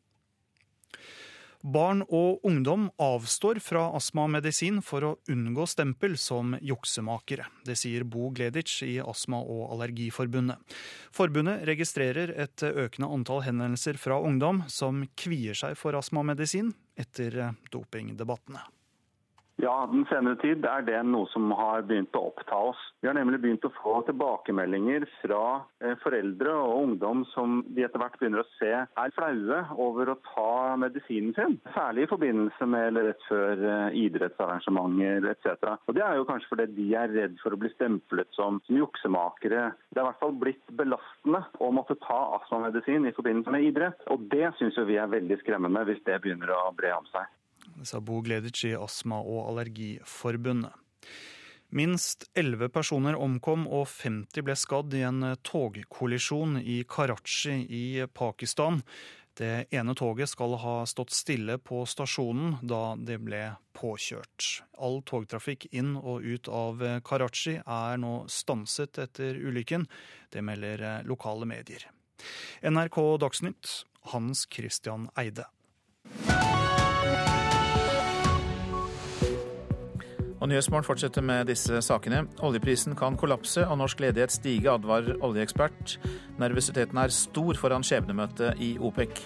Barn og ungdom avstår fra astmamedisin for å unngå stempel som juksemakere. Det sier Bo Gleditsch i Astma- og Allergiforbundet. Forbundet registrerer et økende antall henvendelser fra ungdom som kvier seg for astmamedisin etter dopingdebattene. Ja, den senere tid er det noe som har begynt å oppta oss. Vi har nemlig begynt å få tilbakemeldinger fra eh, foreldre og ungdom som de etter hvert begynner å se er flaue over å ta medisinen sin. Særlig i forbindelse med eller rett før eh, idrettsarrangementer etc. Og Det er jo kanskje fordi de er redd for å bli stemplet som, som juksemakere. Det er i hvert fall blitt belastende å måtte ta astmamedisin i forbindelse med idrett. Og det syns vi er veldig skremmende hvis det begynner å bre om seg. Det sa Bo Gleditsch i Astma- og Allergiforbundet. Minst elleve personer omkom og 50 ble skadd i en togkollisjon i Karachi i Pakistan. Det ene toget skal ha stått stille på stasjonen da det ble påkjørt. All togtrafikk inn og ut av Karachi er nå stanset etter ulykken. Det melder lokale medier. NRK Dagsnytt, Hans Christian Eide. Og Nyhetsmorgen fortsetter med disse sakene. Oljeprisen kan kollapse og norsk ledighet stige, advarer oljeekspert. Nervøsiteten er stor foran skjebnemøtet i OPEC.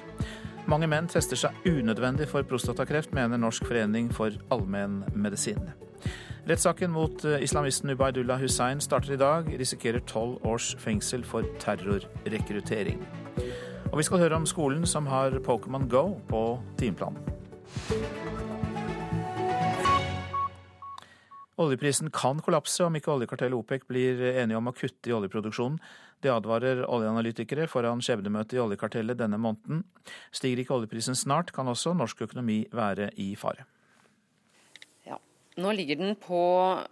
Mange menn tester seg unødvendig for prostatakreft, mener Norsk forening for allmennmedisin. Rettssaken mot islamisten Ubaydullah Hussein starter i dag. Risikerer tolv års fengsel for terrorrekruttering. Og vi skal høre om skolen som har Pokémon Go på timeplanen. Oljeprisen kan kollapse om ikke oljekartellet OPEC blir enige om å kutte i oljeproduksjonen. Det advarer oljeanalytikere foran skjebnemøtet i oljekartellet denne måneden. Stiger ikke oljeprisen snart, kan også norsk økonomi være i fare. Ja, nå ligger den på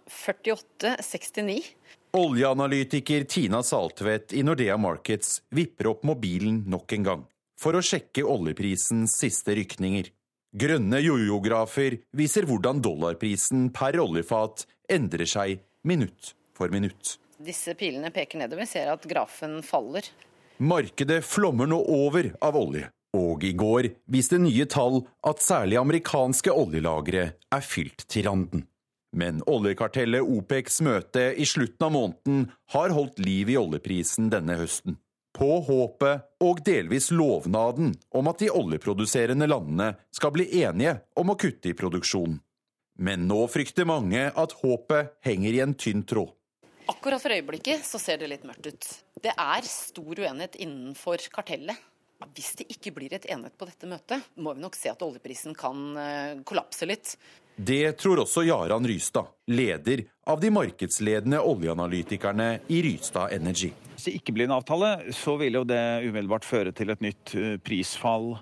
48,69. Oljeanalytiker Tina Saltvedt i Nordea Markets vipper opp mobilen nok en gang for å sjekke oljeprisens siste rykninger. Grønne jojografer viser hvordan dollarprisen per oljefat endrer seg minutt for minutt. Disse pilene peker nedover. Vi ser at grafen faller. Markedet flommer nå over av olje. Og i går viste nye tall at særlig amerikanske oljelagre er fylt til randen. Men oljekartellet OPECs møte i slutten av måneden har holdt liv i oljeprisen denne høsten. På håpet og delvis lovnaden om at de oljeproduserende landene skal bli enige om å kutte i produksjonen. Men nå frykter mange at håpet henger i en tynn tråd. Akkurat for øyeblikket så ser det litt mørkt ut. Det er stor uenighet innenfor kartellet. Hvis det ikke blir et enighet på dette møtet, må vi nok se at oljeprisen kan eh, kollapse litt. Det tror også Jaran Rystad, leder av de markedsledende oljeanalytikerne i Rystad Energy. Hvis det ikke blir en avtale, så vil jo det umiddelbart føre til et nytt eh, prisfall.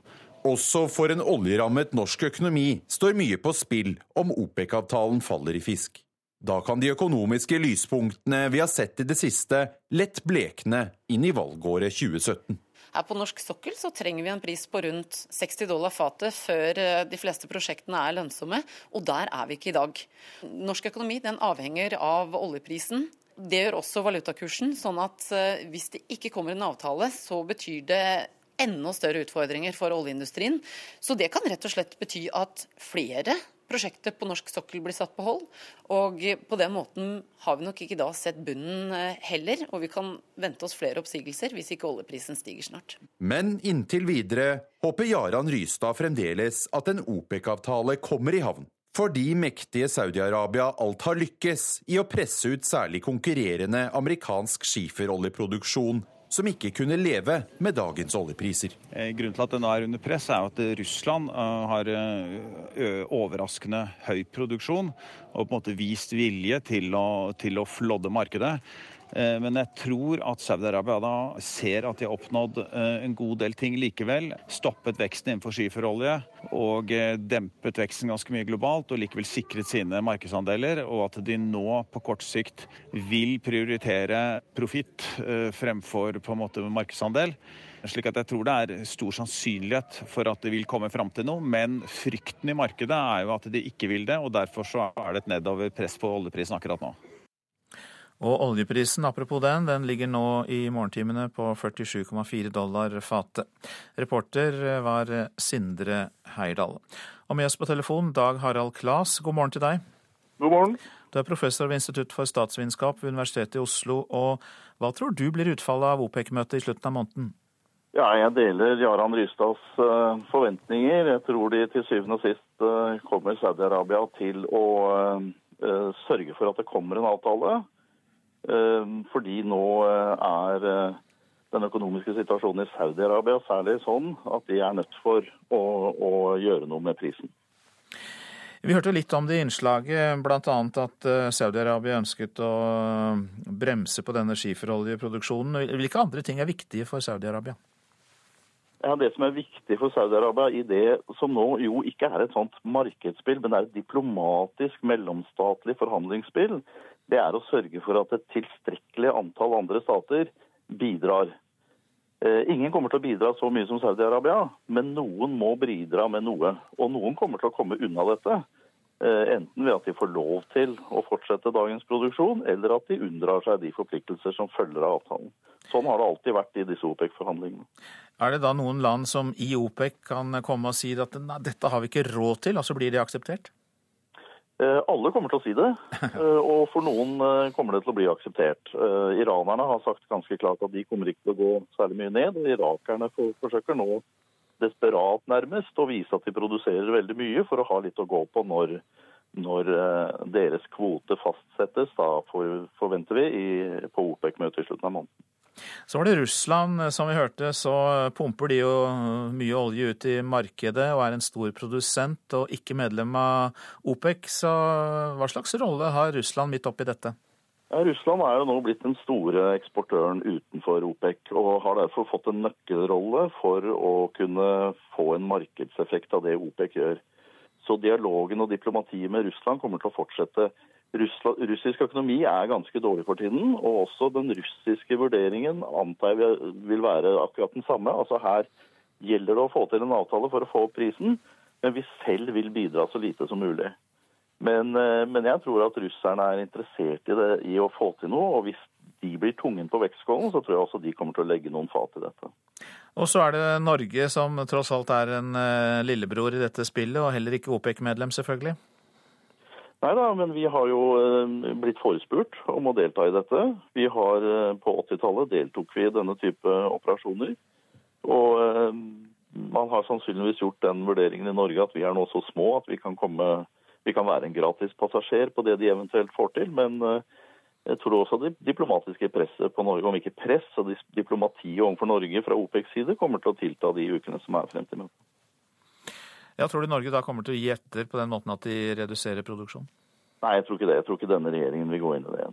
Også for en oljerammet norsk økonomi står mye på spill om OPEC-avtalen faller i fisk. Da kan de økonomiske lyspunktene vi har sett i det siste, lett blekne inn i valgåret 2017. Her på norsk sokkel så trenger vi en pris på rundt 60 dollar fatet før eh, de fleste prosjektene er lønnsomme, og der er vi ikke i dag. Norsk økonomi den avhenger av oljeprisen. Det gjør også valutakursen, sånn at eh, hvis det ikke kommer en avtale, så betyr det enda større utfordringer for oljeindustrien. Så det kan rett og slett bety at flere prosjekter på norsk sokkel blir satt på hold. Og på den måten har vi nok ikke da sett bunnen eh, heller, og vi kan vente oss flere oppsigelser hvis ikke oljeprisen stiger snart. Men inntil videre håper Jaran Rystad fremdeles at en OPEC-avtale kommer i havn. Fordi mektige Saudi-Arabia alt har lykkes i å presse ut særlig konkurrerende amerikansk skiferoljeproduksjon som ikke kunne leve med dagens oljepriser. Eh, grunnen til at det nå er under press, er at Russland eh, har eh, overraskende høy produksjon og på en måte vist vilje til å, til å flodde markedet. Men jeg tror at Saudi-Arabia da ser at de har oppnådd en god del ting likevel. Stoppet veksten innenfor skiferolje og dempet veksten ganske mye globalt, og likevel sikret sine markedsandeler. Og at de nå på kort sikt vil prioritere profitt fremfor på en måte markedsandel. Slik at jeg tror det er stor sannsynlighet for at det vil komme fram til noe. Men frykten i markedet er jo at de ikke vil det, og derfor så er det et nedover press på oljeprisen akkurat nå. Og oljeprisen, apropos den, den ligger nå i morgentimene på 47,4 dollar fatet. Reporter var Sindre Heirdal. Og med oss på telefon Dag Harald Klas, god morgen til deg. God morgen. Du er professor ved Institutt for statsvitenskap ved Universitetet i Oslo. Og hva tror du blir utfallet av OPEC-møtet i slutten av måneden? Ja, jeg deler Jaran Rystads uh, forventninger. Jeg tror de til syvende og sist uh, kommer Saudi-Arabia til å uh, sørge for at det kommer en avtale. Fordi nå er den økonomiske situasjonen i Saudi-Arabia særlig sånn at de er nødt for å, å gjøre noe med prisen. Vi hørte litt om det i innslaget, bl.a. at Saudi-Arabia ønsket å bremse på denne skiferoljeproduksjonen. Hvilke andre ting er viktige for Saudi-Arabia? Ja, Det som er viktig for Saudi-Arabia i det som nå jo ikke er et sånt markedsspill, men det er et diplomatisk mellomstatlig forhandlingsspill, det er å sørge for at et tilstrekkelig antall andre stater bidrar. Eh, ingen kommer til å bidra så mye som Saudi-Arabia, men noen må bidra med noe. Og noen kommer til å komme unna dette. Eh, enten ved at de får lov til å fortsette dagens produksjon, eller at de unndrar seg de forpliktelser som følger av avtalen. Sånn har det alltid vært i disse OPEC-forhandlingene. Er det da noen land som i OPEC kan komme og si at dette har vi ikke råd til, og så blir det akseptert? Eh, alle kommer til å si det, eh, og for noen eh, kommer det til å bli akseptert. Iranerne har sagt ganske klart at de kommer ikke til å gå særlig mye ned. og Irakerne forsøker nå desperat nærmest å vise at de produserer veldig mye for å ha litt å gå på når, når deres kvote fastsettes, da forventer vi, på OPEC-møtet i slutten av måneden. Så var det Russland. Som vi hørte, så pumper de jo mye olje ut i markedet og er en stor produsent og ikke medlem av OPEC. Så hva slags rolle har Russland midt oppi dette? Ja, Russland er jo nå blitt den store eksportøren utenfor OPEC, og har derfor fått en nøkkelrolle for å kunne få en markedseffekt av det OPEC gjør. Så dialogen og diplomatiet med Russland kommer til å fortsette russisk økonomi er ganske dårlig for tiden, og også den russiske vurderingen antar jeg vil være akkurat den samme. Altså Her gjelder det å få til en avtale for å få opp prisen, men vi selv vil bidra så lite som mulig. Men, men jeg tror at russerne er interessert i, det, i å få til noe. Og hvis de blir tungen på vektskålen, så tror jeg også de kommer til å legge noen fat i dette. Og så er det Norge som tross alt er en lillebror i dette spillet, og heller ikke OPEC-medlem, selvfølgelig? Nei da, men vi har jo blitt forespurt om å delta i dette. Vi har På 80-tallet deltok vi i denne type operasjoner. Og man har sannsynligvis gjort den vurderingen i Norge at vi er nå så små at vi kan, komme, vi kan være en gratis passasjer på det de eventuelt får til. Men eh, jeg tror også det diplomatiske presset på Norge, om ikke press, så diplomatiet overfor Norge fra OPECs side kommer til å tilta de ukene som er frem til møtet. Ja, tror du Norge da kommer til å gi etter på den måten at de reduserer produksjonen? Nei, jeg tror ikke det. Jeg tror ikke denne regjeringen vil gå inn i det.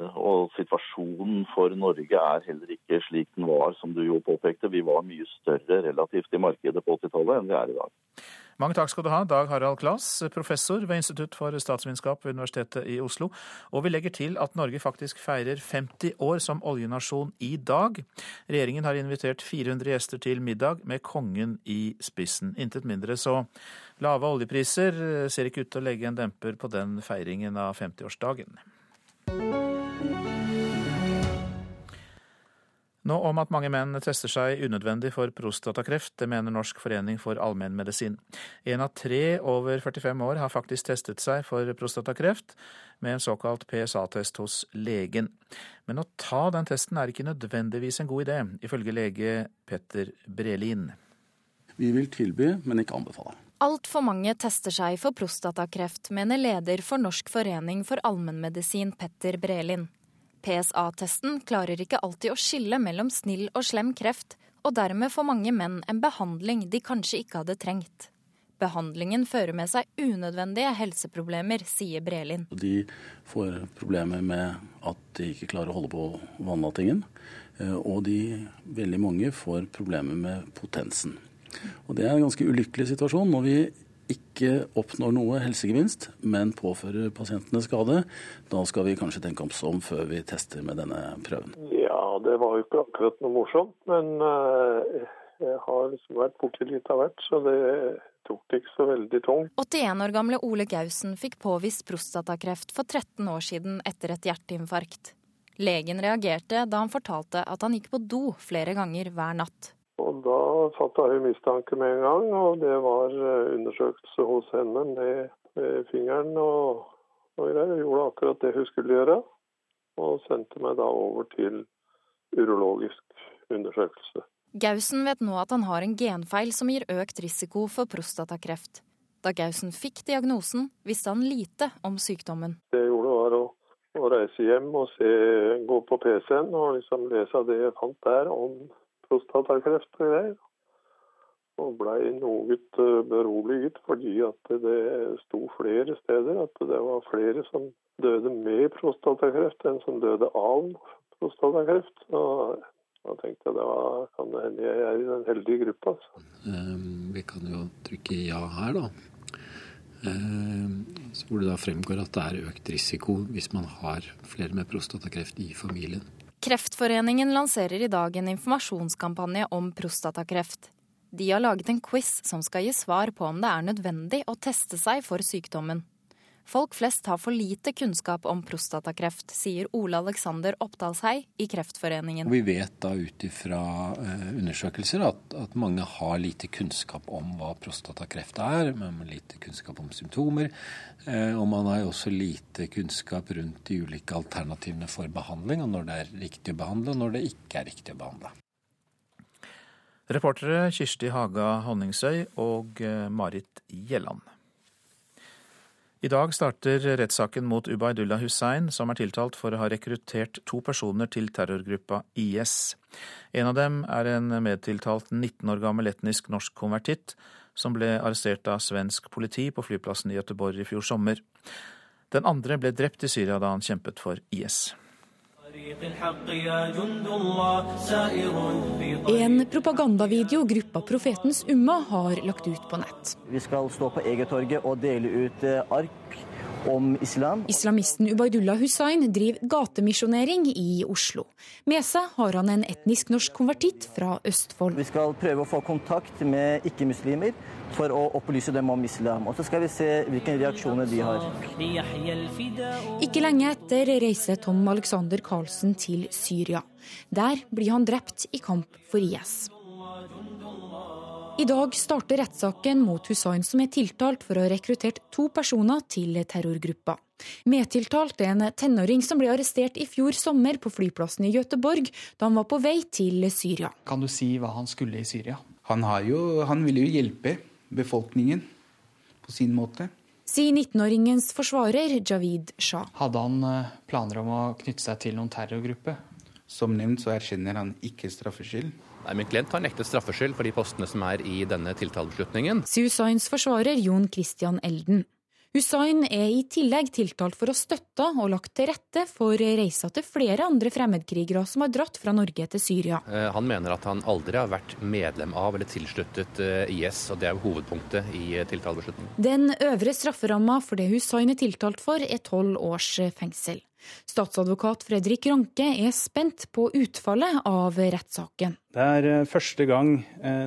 det, og situasjonen for Norge er heller ikke slik den var, som du jo påpekte. Vi var mye større relativt i markedet på 80-tallet enn vi er i dag. Mange takk skal du ha, Dag Harald Klas, professor ved Institutt for statsvitenskap ved Universitetet i Oslo. Og vi legger til at Norge faktisk feirer 50 år som oljenasjon i dag. Regjeringen har invitert 400 gjester til middag med kongen i spissen. Intet mindre, så lave oljepriser ser ikke ut til å legge en demper på den feiringen av 50-årsdagen. Nå om at mange menn tester seg unødvendig for prostatakreft, det mener Norsk forening for allmennmedisin. En av tre over 45 år har faktisk testet seg for prostatakreft med en såkalt PSA-test hos legen. Men å ta den testen er ikke nødvendigvis en god idé, ifølge lege Petter Brelin. Vi vil tilby, men ikke anbefale. Altfor mange tester seg for prostatakreft, mener leder for Norsk forening for allmennmedisin Petter Brelin. PSA-testen klarer ikke alltid å skille mellom snill og slem kreft, og dermed får mange menn en behandling de kanskje ikke hadde trengt. Behandlingen fører med seg unødvendige helseproblemer, sier Brelin. De får problemer med at de ikke klarer å holde på vannlatingen. Eh, og de, veldig mange får problemer med potensen. Og Det er en ganske ulykkelig situasjon når vi ikke oppnår noe helsegevinst, men påfører pasientene skade, da skal vi kanskje tenke oss om før vi tester med denne prøven. Ja, det var jo ikke akkurat noe morsomt, men eh, jeg har liksom vært borti litt av hvert, så det tok det ikke så veldig tungt. 81 år gamle Ole Gausen fikk påvist prostatakreft for 13 år siden etter et hjerteinfarkt. Legen reagerte da han fortalte at han gikk på do flere ganger hver natt. Og da fatta hun mistanke med en gang, og det var eh, undersøkelse hos henne med, med fingeren og, og greier. Gjorde akkurat det hun skulle gjøre, og sendte meg da over til urologisk undersøkelse. Gausen vet nå at han har en genfeil som gir økt risiko for prostatakreft. Da Gausen fikk diagnosen, visste han lite om sykdommen. Det jeg gjorde var å, å reise hjem og se, gå på PC-en og liksom lese det jeg fant der om prostatakreft og greier. Og blei noe eh, beroliget fordi at det sto flere steder at det var flere som døde med prostatakreft enn som døde av prostatakreft. Og da tenkte jeg da kan det hende jeg er i den heldige gruppa. Altså. Um, vi kan jo trykke ja her, da. Um, hvor det da fremgår at det er økt risiko hvis man har flere med prostatakreft i familien. Kreftforeningen lanserer i dag en informasjonskampanje om prostatakreft. De har laget en quiz som skal gi svar på om det er nødvendig å teste seg for sykdommen. Folk flest har for lite kunnskap om prostatakreft, sier Ole Alexander Oppdalshei i Kreftforeningen. Vi vet da ut ifra eh, undersøkelser at, at, mange har lite kunnskap om hva prostatakreft er. Man har lite kunnskap om symptomer. Eh, og man har også lite kunnskap rundt de ulike alternativene for behandling, og når det er riktig å behandle, og når det ikke er riktig å behandle. Reportere Kirsti Haga Honningsøy og eh, Marit Gjelland. I dag starter rettssaken mot Ubaydullah Hussein, som er tiltalt for å ha rekruttert to personer til terrorgruppa IS. En av dem er en medtiltalt 19 år gammel etnisk norsk konvertitt, som ble arrestert av svensk politi på flyplassen i Göteborg i fjor sommer. Den andre ble drept i Syria da han kjempet for IS. En propagandavideo gruppa Profetens Umma har lagt ut på nett. Vi skal stå på Egertorget og dele ut eh, ark om islam. Islamisten Ubaydullah Hussain driver gatemisjonering i Oslo. Med seg har han en etnisk norsk konvertitt fra Østfold. Vi skal prøve å få kontakt med ikke-muslimer for å opplyse dem om islam. Og så skal vi se hvilke reaksjoner de har. Ikke lenge etter reiser Tom Alexander Karlsen til Syria. Der blir han drept i kamp for IS. I dag starter rettssaken mot Hussain, som er tiltalt for å ha rekruttert to personer til terrorgruppa. Medtiltalt er en tenåring som ble arrestert i fjor sommer på flyplassen i Gøteborg da han var på vei til Syria. Kan du si hva han skulle i Syria? Han, jo, han ville jo hjelpe befolkningen på sin måte. Sier 19-åringens forsvarer Javid Shah. Hadde han eh, planer om å knytte seg til noen terrorgruppe? Som nevnt så erkjenner han ikke straffskyld. Nei, Min klient har nektet straffskyld for de postene som er i denne tiltalebeslutningen. Sue Hussains forsvarer Jon Christian Elden. Hussain er i tillegg tiltalt for å støtte og lagt til rette for reiser til flere andre fremmedkrigere som har dratt fra Norge til Syria. Eh, han mener at han aldri har vært medlem av eller tilsluttet eh, IS, og det er hovedpunktet i eh, tiltalebeslutningen. Den øvre strafferamma for det Hussain er tiltalt for, er tolv års fengsel. Statsadvokat Fredrik Ranke er spent på utfallet av rettssaken. Det er første gang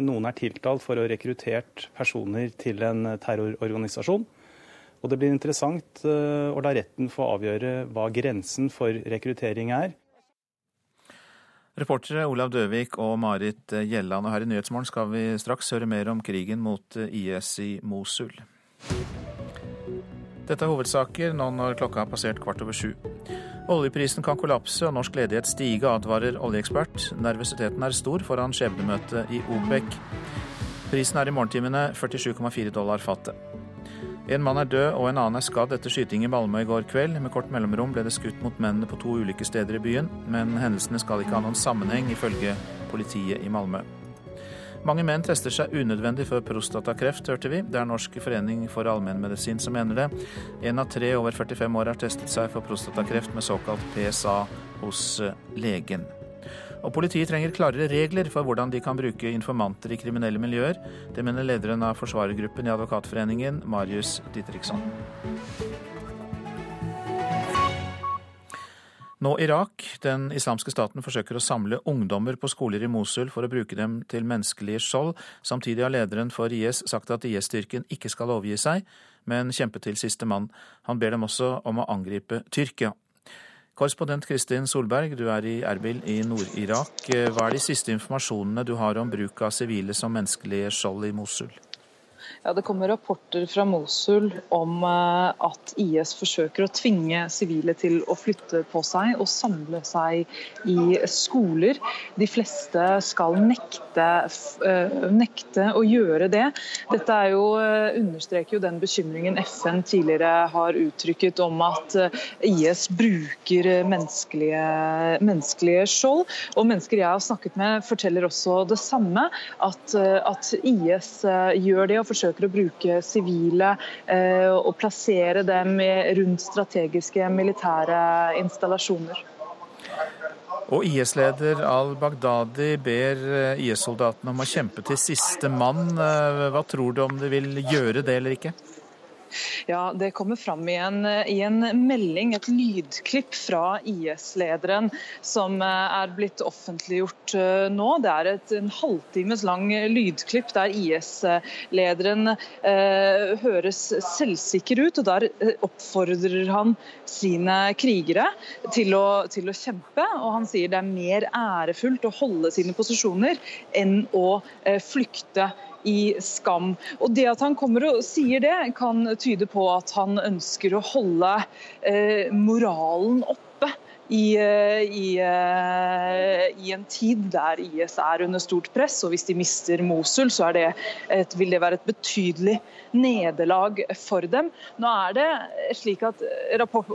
noen er tiltalt for å ha rekruttert personer til en terrororganisasjon. Og det blir interessant eh, å la retten få avgjøre hva grensen for rekruttering er. Reportere Olav Døvik og Marit Gjelland. Og her i Nyhetsmorgen skal vi straks høre mer om krigen mot IS i Mosul. Dette er hovedsaker nå når klokka har passert kvart over sju. Oljeprisen kan kollapse og norsk ledighet stige, advarer oljeekspert. Nervøsiteten er stor foran skjebnemøtet i OPEC. Prisen er i morgentimene 47,4 dollar fatet. En mann er død og en annen er skadd etter skyting i Malmö i går kveld. Med kort mellomrom ble det skutt mot mennene på to ulike steder i byen, men hendelsene skal ikke ha noen sammenheng, ifølge politiet i Malmö. Mange menn tester seg unødvendig for prostatakreft, hørte vi. Det er Norsk forening for allmennmedisin som mener det. En av tre over 45 år har testet seg for prostatakreft med såkalt PSA hos legen. Og politiet trenger klarere regler for hvordan de kan bruke informanter i kriminelle miljøer. Det mener lederen av forsvarergruppen i Advokatforeningen, Marius Ditriksson. Nå Irak. Den islamske staten forsøker å samle ungdommer på skoler i Mosul for å bruke dem til menneskelige skjold. Samtidig har lederen for IS sagt at IS-styrken ikke skal overgi seg, men kjempe til siste mann. Han ber dem også om å angripe Tyrkia. Korrespondent Kristin Solberg, du er i Erbil i Nord-Irak. Hva er de siste informasjonene du har om bruk av sivile som menneskelige skjold i Mosul? Ja, Det kommer rapporter fra Mosul om eh, at IS forsøker å tvinge sivile til å flytte på seg og samle seg i skoler. De fleste skal nekte, eh, nekte å gjøre det. Dette jo, eh, understreker jo den bekymringen FN tidligere har uttrykket om at IS bruker menneskelige, menneskelige skjold. Og mennesker jeg har snakket med forteller også det samme, at, at IS gjør det og forsøker forsøker å bruke sivile eh, og plassere dem rundt strategiske militære installasjoner. Og IS-leder al-Baghdadi ber eh, IS-soldatene om å kjempe til siste mann. Eh, hva tror du om de vil gjøre det eller ikke? Ja, Det kommer fram i en, i en melding, et lydklipp fra IS-lederen, som eh, er blitt offentliggjort eh, nå. Det er et en halvtimes lang lydklipp der IS-lederen eh, høres selvsikker ut. og Der eh, oppfordrer han sine krigere til å, til å, kjempe. og Han sier det er mer ærefullt å holde sine posisjoner enn å flykte i skam. Og Det at han kommer og sier det, kan tyde på at han ønsker å holde eh, moralen oppe i, eh, i, eh, i, en tid der IS er under stort press. og Hvis de mister Mosul, så det et, vil det være et betydelig nederlag for dem. Nå er det slik at rapport,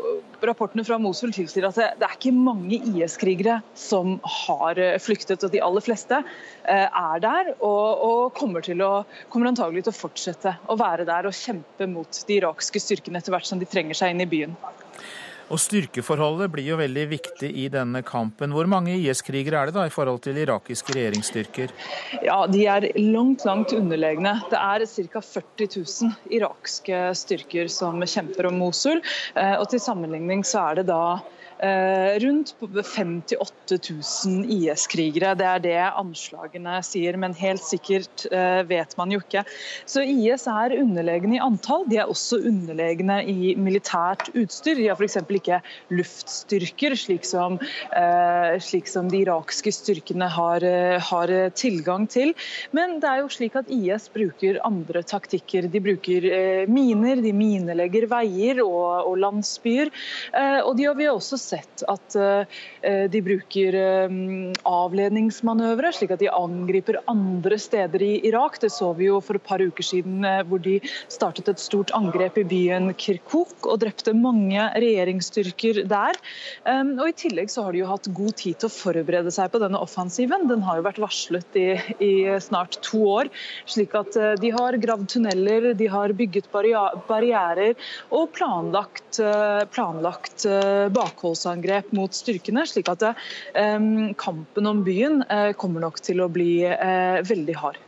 Rapportene fra Mosul tilsier at det, det er ikke mange IS-krigere som har flyktet. og De aller fleste eh, er der og, og kommer, til å, kommer antagelig til å fortsette å være der og kjempe mot de irakske styrkene etter hvert som de trenger seg inn i byen. Og Styrkeforholdet blir jo veldig viktig i denne kampen. Hvor mange IS-krigere er det da i forhold til irakiske regjeringsstyrker? Ja, De er langt, langt underlegne. Det er ca. 40 000 irakske styrker som kjemper om Mosul. Eh, og Til sammenligning så er det da rundt 58 000 IS-krigere. Det er det anslagene sier, men helt sikkert eh, vet man jo ikke. Så IS er underlegne i antall. De er også underlegne i militært utstyr. De har f.eks. ikke luftstyrker, slik som, eh, slik som, de irakske styrkene har, har, tilgang til. Men det er jo slik at IS bruker andre taktikker. De bruker miner, de minelegger veier og, og landsbyer. Og de har vi også sett at eh, de bruker eh, avledningsmanøvre, slik at de angriper andre steder i Irak. Det så vi jo for et par uker siden, eh, hvor de startet et stort angrep i byen Kirkuk og drepte mange regjeringsstyrker der. Og I tillegg så har de jo hatt god tid til å forberede seg på denne offensiven. Den har jo vært varslet i, i snart to år. slik at De har gravd tunneler, de har bygget barrierer og planlagt, planlagt bakholds rakettangrep mot styrkene. slik at um, kampen om byen uh, kommer nok til å bli uh, veldig hard.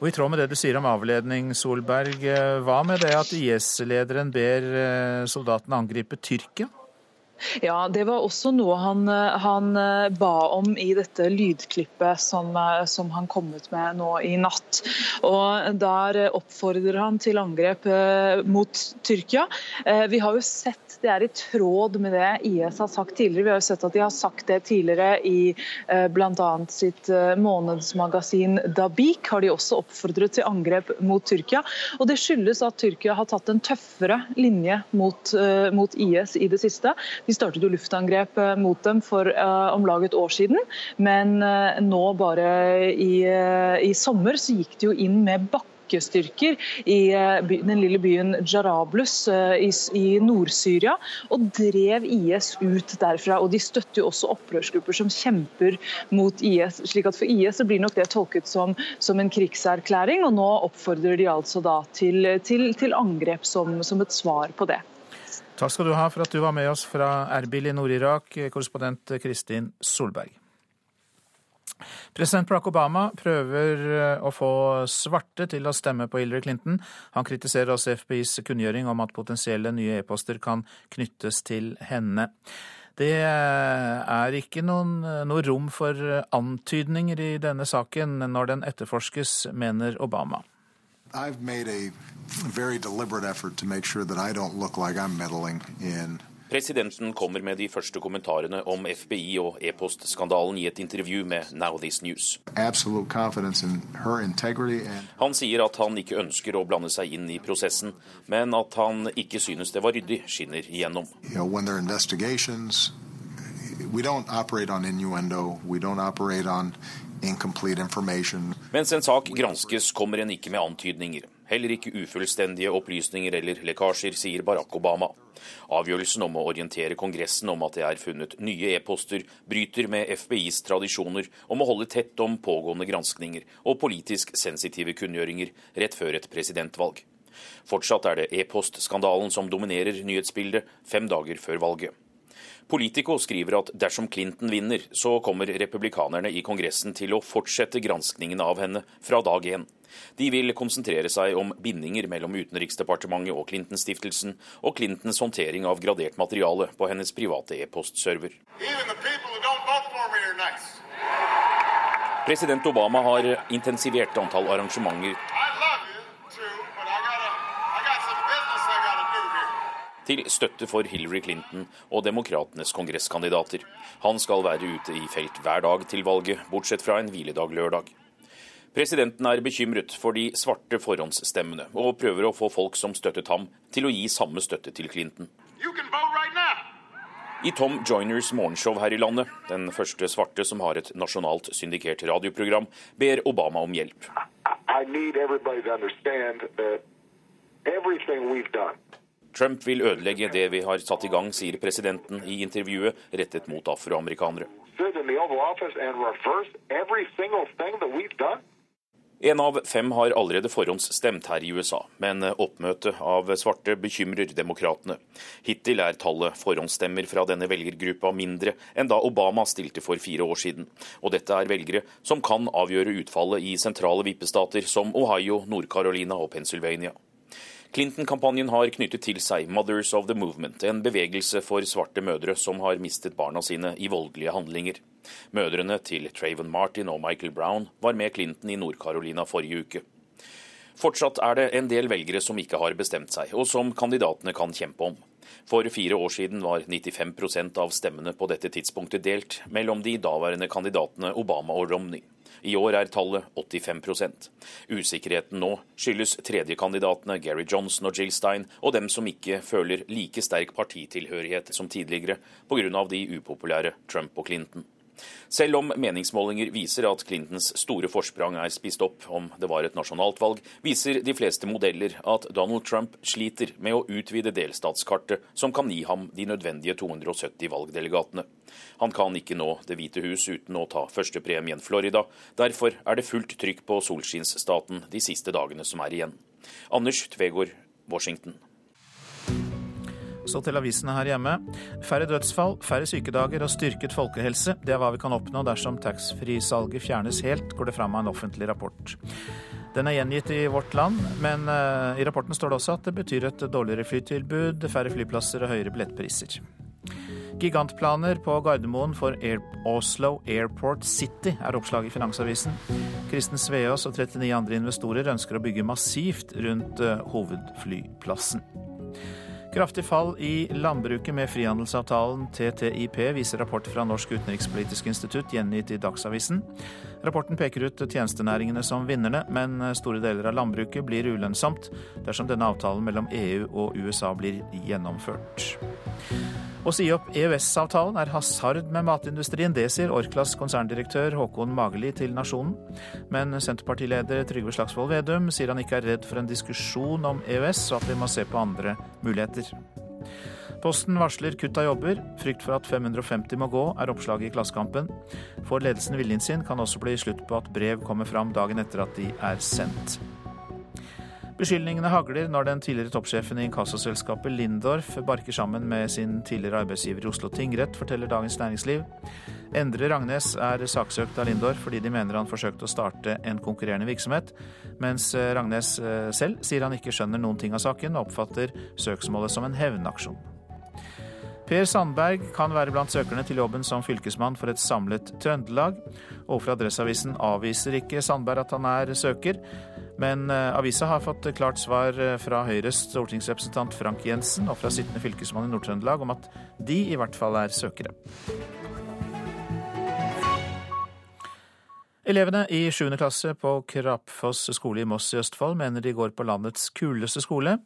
Og I tråd med det du sier om avledning, Solberg, hva med det at IS-lederen ber soldatene angripe Tyrkia? Ja, det var også noe han, han ba om i dette lydklippet som, som, han kom ut med nå i natt. Og Der oppfordrer han til angrep mot Tyrkia. Vi har jo sett det er i tråd med det IS har sagt tidligere. Vi har jo sett at de har sagt det tidligere i eh, bl.a. sitt eh, månedsmagasin Dabik. Har de også oppfordret til angrep mot Tyrkia. Og Det skyldes at Tyrkia har tatt en tøffere linje mot, eh, mot IS i det siste. De startet jo luftangrep mot dem for om lag et år siden, men nå bare i, i sommer så gikk de jo inn med bakke i eh, den lille byen Jarablus eh, i Nord-Syria, og drev IS ut derfra. og De støtter jo også opprørsgrupper som kjemper mot IS. slik at For IS så blir nok det tolket som, som en krigserklæring, og nå oppfordrer de altså da til, til, til angrep som, som et svar på det. Takk skal du ha for at du var med oss fra Erbil i Nord-Irak, korrespondent Kristin Solberg. President Barack Obama prøver eh, å få svarte til å stemme på Hillary Clinton. Han kritiserer også FBIs kunngjøring om at potensielle nye e-poster kan knyttes til henne. Det eh, er ikke noen, eh, noe rom for antydninger i denne saken når den etterforskes, mener Obama. I've made a very deliberate effort to make sure that I don't look like I'm meddling in Presidenten kommer med de første kommentarene om FBI og e-postskandalen i et intervju med Now This News. Han sier at han ikke ønsker å blande seg inn i prosessen, men at han ikke synes det var ryddig, skinner igjennom. Mens en sak granskes, kommer en ikke med antydninger. Heller ikke ufullstendige opplysninger eller lekkasjer, sier Barack Obama. Avgjørelsen om å orientere Kongressen om at det er funnet nye e-poster, bryter med FBIs tradisjoner om å holde tett om pågående granskninger og politisk sensitive kunngjøringer rett før et presidentvalg. Fortsatt er det e-postskandalen som dominerer nyhetsbildet fem dager før valget. Politico skriver at dersom Clinton vinner, så kommer republikanerne i Kongressen til å fortsette granskningen av henne fra dag én. De vil konsentrere seg om bindinger mellom Utenriksdepartementet og Clinton-stiftelsen, og Clintons håndtering av gradert materiale på hennes private e-postserver. President Obama har intensivert antall arrangementer til støtte for Hillary Clinton og demokratenes kongresskandidater. Han skal være ute i felt hver dag til valget, bortsett fra en hviledag lørdag. Presidenten er bekymret for de svarte forhåndsstemmene, og prøver å få folk som støttet ham, til å gi samme støtte til Clinton. I Tom Joiners morgenshow her i landet, den første svarte som har et nasjonalt syndikert radioprogram, ber Obama om hjelp. Trump vil ødelegge det vi har satt i gang, sier presidenten i intervjuet rettet mot afroamerikanere. En av fem har allerede forhåndsstemt her i USA, men oppmøtet av svarte bekymrer demokratene. Hittil er tallet forhåndsstemmer fra denne velgergruppa mindre enn da Obama stilte for fire år siden. Og dette er velgere som kan avgjøre utfallet i sentrale vippestater som Ohio, Nord-Carolina og Pennsylvania. Clinton-kampanjen har knyttet til seg Mothers of the Movement, en bevegelse for svarte mødre som har mistet barna sine i voldelige handlinger. Mødrene til Trayvon Martin og Michael Brown var med Clinton i Nord-Carolina forrige uke. Fortsatt er det en del velgere som ikke har bestemt seg, og som kandidatene kan kjempe om. For fire år siden var 95% av stemmene på dette tidspunktet delt mellom de daværende kandidatene Obama og Romney. I år er tallet 85% Usikkerheten nå skyldes tredjekandidatene Gary Johnson og Jill Stein, og dem som ikke føler like sterk partitilhørighet som tidligere pga. de upopulære Trump og Clinton. Selv om meningsmålinger viser at Clintons store forsprang er spist opp om det var et nasjonalt valg, viser de fleste modeller at Donald Trump sliter med å utvide delstatskartet som kan gi ham de nødvendige 270 valgdelegatene. Han kan ikke nå Det hvite hus uten å ta førstepremien Florida. Derfor er det fullt trykk på solskinnsstaten de siste dagene som er igjen. Anders Tvegård, Washington. Så til avisene her hjemme. Færre dødsfall, færre sykedager og styrket folkehelse. Det er hva vi kan oppnå dersom taxfree-salget fjernes helt, går det fram av en offentlig rapport. Den er gjengitt i Vårt Land, men uh, i rapporten står det også at det betyr et dårligere flytilbud, færre flyplasser og høyere billettpriser. Gigantplaner på Gardermoen for Air Oslo Airport City, er oppslaget i Finansavisen. Kristen Sveås og 39 andre investorer ønsker å bygge massivt rundt uh, hovedflyplassen. Kraftig fall i landbruket med frihandelsavtalen TTIP, viser rapport fra Norsk utenrikspolitisk institutt gjengitt i Dagsavisen. Rapporten peker ut tjenestenæringene som vinnerne, men store deler av landbruket blir ulønnsomt dersom denne avtalen mellom EU og USA blir gjennomført. Å si opp EØS-avtalen er hasard med matindustrien. Det sier Orklas konserndirektør Håkon Mageli til Nasjonen. Men Senterpartileder Trygve Slagsvold Vedum sier han ikke er redd for en diskusjon om EØS, og at vi må se på andre muligheter. Posten varsler kutt av jobber. Frykt for at 550 må gå, er oppslaget i Klassekampen. Får ledelsen viljen sin, kan også bli slutt på at brev kommer fram dagen etter at de er sendt. Beskyldningene hagler når den tidligere toppsjefen i inkassoselskapet Lindorf barker sammen med sin tidligere arbeidsgiver i Oslo tingrett, forteller Dagens Næringsliv. Endre Ragnes er saksøkt av Lindorf fordi de mener han forsøkte å starte en konkurrerende virksomhet, mens Ragnes eh, selv sier han ikke skjønner noen ting av saken og oppfatter søksmålet som en hevnaksjon. Per Sandberg kan være blant søkerne til jobben som fylkesmann for et samlet Trøndelag. Overfor Adresseavisen avviser ikke Sandberg at han er søker, men eh, avisa har fått klart svar eh, fra Høyres stortingsrepresentant Frank Jensen og fra sittende fylkesmann i Nord-Trøndelag om at de i hvert fall er søkere. Elevene i 7. klasse på Krapfoss skole i Moss i Østfold mener de går på landets kuleste skole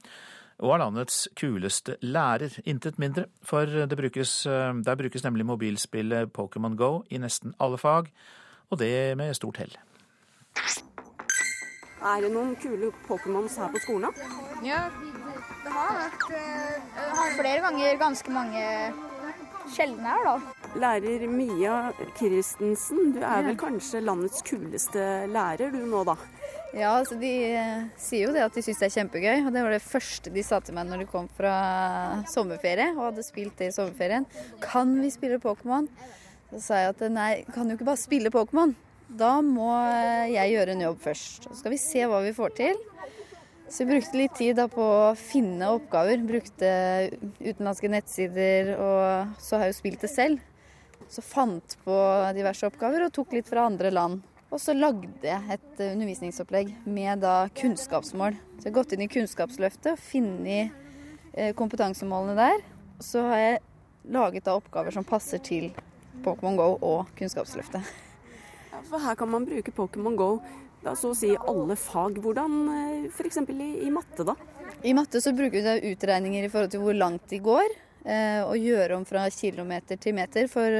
og er landets kuleste lærer, intet mindre. For brukes, eh, der brukes nemlig mobilspillet Pokémon Go i nesten alle fag, og det med stort hell. Er det noen kule Pokémons her på skolen? Ja, det har vært uh, flere ganger ganske mange sjeldne her, da. Lærer Mia Christensen, du er vel kanskje landets kuleste lærer du nå, da? Ja, altså de uh, sier jo det at de syns det er kjempegøy. Og det var det første de sa til meg når de kom fra sommerferie og hadde spilt det i sommerferien. Kan vi spille Pokémon? Så sa jeg at nei, kan jo ikke bare spille Pokémon. Da må jeg gjøre en jobb først. Så skal vi se hva vi får til. Så jeg brukte litt tid da på å finne oppgaver. Brukte utenlandske nettsider, og så har jeg jo spilt det selv. Så fant på diverse oppgaver og tok litt fra andre land. Og så lagde jeg et undervisningsopplegg med da kunnskapsmål. Så jeg har gått inn i Kunnskapsløftet og funnet eh, kompetansemålene der. Så har jeg laget da oppgaver som passer til Pokémon GO og Kunnskapsløftet. For her kan man bruke Pokémon GO da, så å si alle fag. Hvordan eh, f.eks. I, i matte, da? I matte så bruker vi utregninger i forhold til hvor langt de går. Eh, og gjøre om fra kilometer til meter, for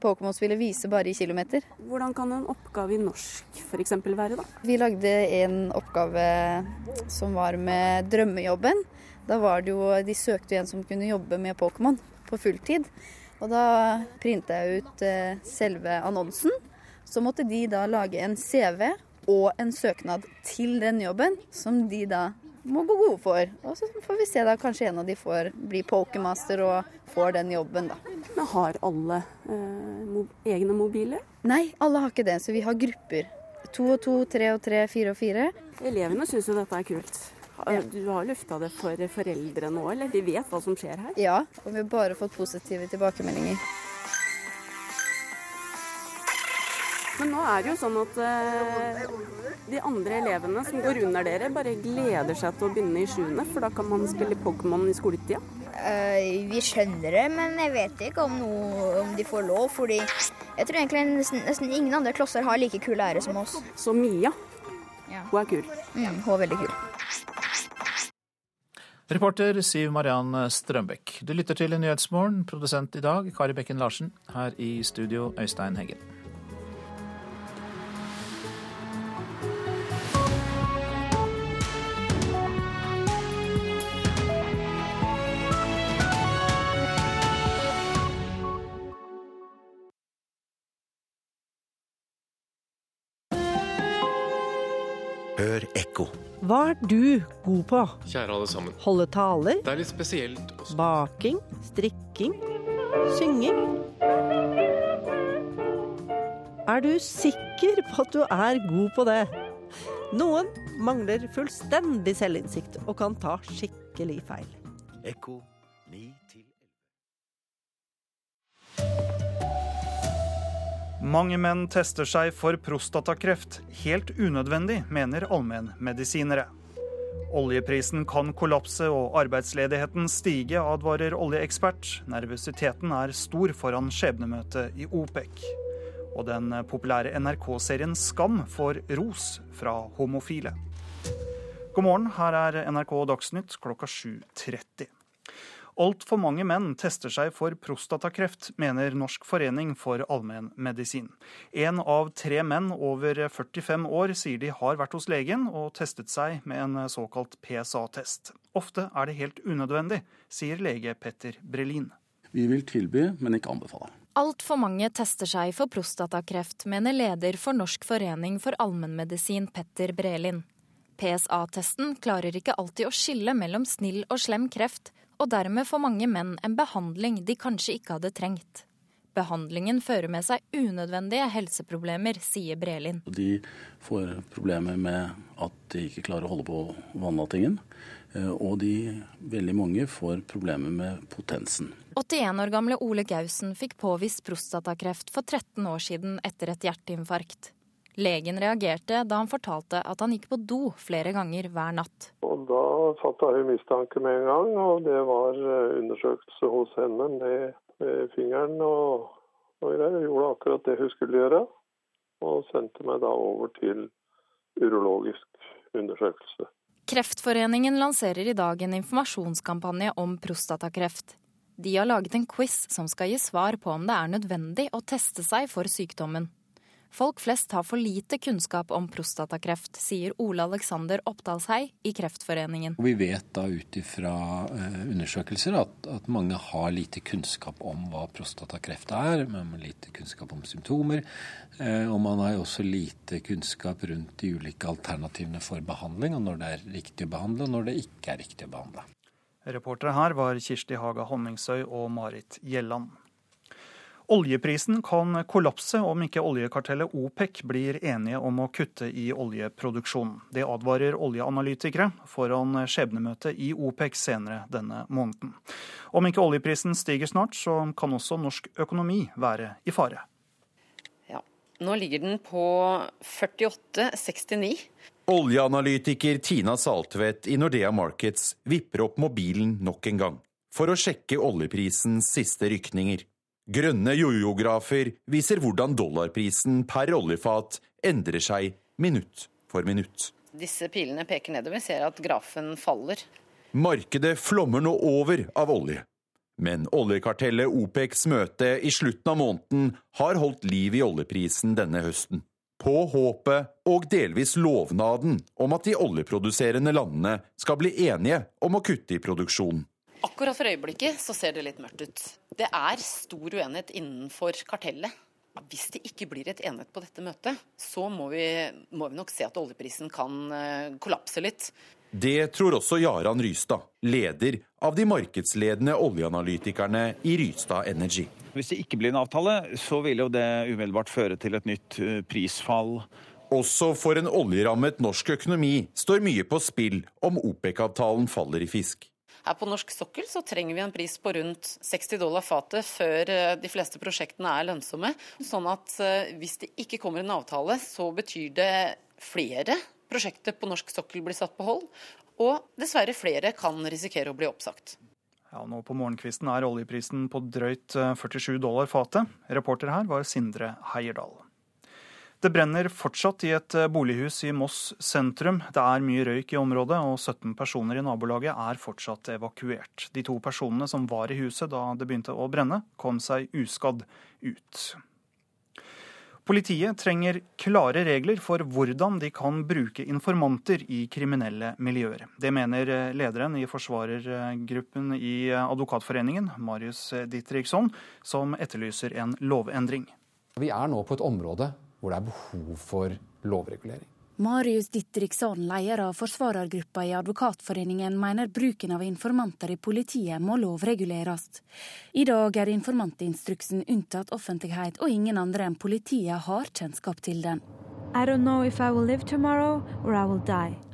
eh, Pokémon-spillet vise bare i kilometer. Hvordan kan en oppgave i norsk f.eks. være, da? Vi lagde en oppgave som var med drømmejobben. Da var det jo De søkte en som kunne jobbe med Pokémon på fulltid. Og da printa jeg ut selve annonsen så måtte de da lage en CV og en søknad til den jobben, som de da må gå gode for. Og så får vi se da kanskje en av de får bli pokermaster og får den jobben, da. Men har alle eh, mo egne mobiler? Nei, alle har ikke det, så vi har grupper. To og to, tre og tre, fire og fire. Elevene syns jo dette er kult. Du har lufta det for foreldre nå, eller? De vet hva som skjer her? Ja, og vi har bare fått positive tilbakemeldinger. Men nå er det jo sånn at eh, de andre elevene som går under dere, bare gleder seg til å begynne i sjuende, for da kan man spille Pokémon i skoletida. Uh, vi skjønner det, men jeg vet ikke om, noe, om de får lov. Fordi jeg tror egentlig nesten, nesten ingen andre klosser har like kul lærer som oss. Så Mia, Ja. hun er kul. Mm, hun er veldig kul. Reporter Siv Mariann Strømbekk. Du lytter til Nyhetsmorgen. Produsent i dag Kari Bekken Larsen. Her i studio Øystein Heggen. Hva er du god på? Kjære alle sammen. Holde taler? Det er litt spesielt også. Baking? Strikking? Synging? Er du sikker på at du er god på det? Noen mangler fullstendig selvinnsikt og kan ta skikkelig feil. Ekko 9 til Mange menn tester seg for prostatakreft. Helt unødvendig, mener allmennmedisinere. Oljeprisen kan kollapse og arbeidsledigheten stige, advarer oljeekspert. Nervøsiteten er stor foran skjebnemøtet i OPEC. Og den populære NRK-serien Skam får ros fra homofile. God morgen, her er NRK Dagsnytt klokka 7.30. Altfor mange menn tester seg for prostatakreft, mener Norsk forening for allmennmedisin. Én av tre menn over 45 år sier de har vært hos legen og testet seg med en såkalt PSA-test. Ofte er det helt unødvendig, sier lege Petter Brelin. Vi vil tilby, men ikke anbefale. Altfor mange tester seg for prostatakreft, mener leder for Norsk forening for allmennmedisin Petter Brelin. PSA-testen klarer ikke alltid å skille mellom snill og slem kreft, og dermed får mange menn en behandling de kanskje ikke hadde trengt. Behandlingen fører med seg unødvendige helseproblemer, sier Brelin. De får problemer med at de ikke klarer å holde på vannlatingen. eh, Og de, veldig mange får problemer med potensen. 81 år gamle Ole Gausen fikk påvist prostatakreft for 13 år siden etter et hjerteinfarkt. Legen reagerte da han fortalte at han gikk på do flere ganger hver natt. Og da fatta hun mistanke med en gang, og det var eh, undersøkelse hos henne med, med fingeren og, og greier. Hun gjorde akkurat det hun skulle gjøre, og sendte meg da over til urologisk undersøkelse. Kreftforeningen lanserer i dag en informasjonskampanje om prostatakreft. De har laget en quiz som skal gi svar på om det er nødvendig å teste seg for sykdommen. Folk flest har for lite kunnskap om prostatakreft, sier Ole Alexander Oppdalshei i Kreftforeningen. Vi vet da ut ifra eh, undersøkelser at, at mange har lite kunnskap om hva prostatakreft er. Man har lite kunnskap om symptomer. eh, Og man har også lite kunnskap rundt de ulike alternativene for behandling, og når det er riktig å behandle, og når det ikke er riktig å behandle. Reportere her var Kirsti Haga Honningsøy og Marit Gjelland. Oljeprisen kan kollapse om ikke oljekartellet OPEC blir enige om å kutte i oljeproduksjonen. Det advarer oljeanalytikere foran skjebnemøtet i OPEC senere denne måneden. Om ikke oljeprisen stiger snart, så kan også norsk økonomi være i fare. Ja, nå ligger den på 48,69. Oljeanalytiker Tina Saltvedt i Nordea Markets vipper opp mobilen nok en gang for å sjekke oljeprisens siste rykninger. Grønne jojografer viser hvordan dollarprisen per oljefat endrer seg minutt for minutt. Disse pilene peker nedover. Vi ser at grafen faller. Markedet flommer nå over av olje. Men oljekartellet OPECs møte i slutten av måneden har holdt liv i oljeprisen denne høsten. På håpet og delvis lovnaden om at de oljeproduserende landene skal bli enige om å kutte i produksjonen. Akkurat for øyeblikket så ser det litt mørkt ut. Det er stor uenighet innenfor kartellet. Hvis det ikke blir et enighet på dette møtet, så må vi, må vi nok se at oljeprisen kan eh, kollapse litt. Det tror også Jaran Rystad, leder av de markedsledende oljeanalytikerne i Rystad Energy. Hvis det ikke blir en avtale, så vil jo det umiddelbart føre til et nytt eh, prisfall. Også for en oljerammet norsk økonomi står mye på spill om OPEC-avtalen faller i fisk. Her på norsk sokkel så trenger vi en pris på rundt 60 dollar fatet før eh, de fleste prosjektene er lønnsomme. Sånn at eh, hvis det ikke kommer en avtale, så betyr det flere prosjekter på norsk sokkel blir satt på hold. Og dessverre flere kan risikere å bli oppsagt. Ja, nå på morgenkvisten er oljeprisen på drøyt 47 dollar fatet. Reporter her var Sindre Heierdal. Det brenner fortsatt i et bolighus i Moss sentrum. Det er mye røyk i området, og 17 personer i nabolaget er fortsatt evakuert. De to personene som var i huset da det begynte å brenne, kom seg uskadd ut. Politiet trenger klare regler for hvordan de kan bruke informanter i kriminelle miljøer. Det mener lederen i forsvarergruppen i Advokatforeningen, Marius Ditriksson, som etterlyser en lovendring. Vi er nå på et område hvor det er behov for lovregulering. Marius Ditriksson, leder av forsvarergruppa i Advokatforeningen, mener bruken av informanter i politiet må lovreguleres. I dag er informantinstruksen unntatt offentlighet, og ingen andre enn politiet har kjennskap til den.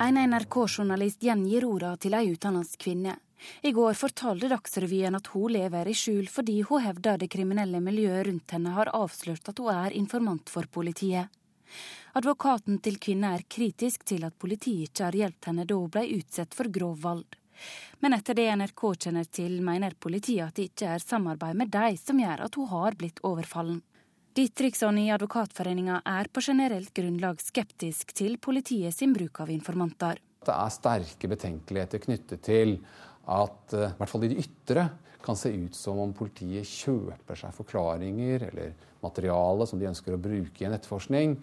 En NRK-journalist gjengir ordene til ei utenlandsk kvinne. I går fortalte Dagsrevyen at hun lever i skjul fordi hun hevder det kriminelle miljøet rundt henne har avslørt at hun er informant for politiet. Advokaten til kvinna er kritisk til at politiet ikke har hjulpet henne da hun ble utsatt for grov vold. Men etter det NRK kjenner til, mener politiet at det ikke er samarbeid med dem som gjør at hun har blitt overfallen. Ditriksson i Advokatforeninga er på generelt grunnlag skeptisk til politiet sin bruk av informanter. Det er sterke betenkeligheter knyttet til at i hvert fall i det ytre kan se ut som om politiet kjøper seg forklaringer eller materiale som de ønsker å bruke i en etterforskning.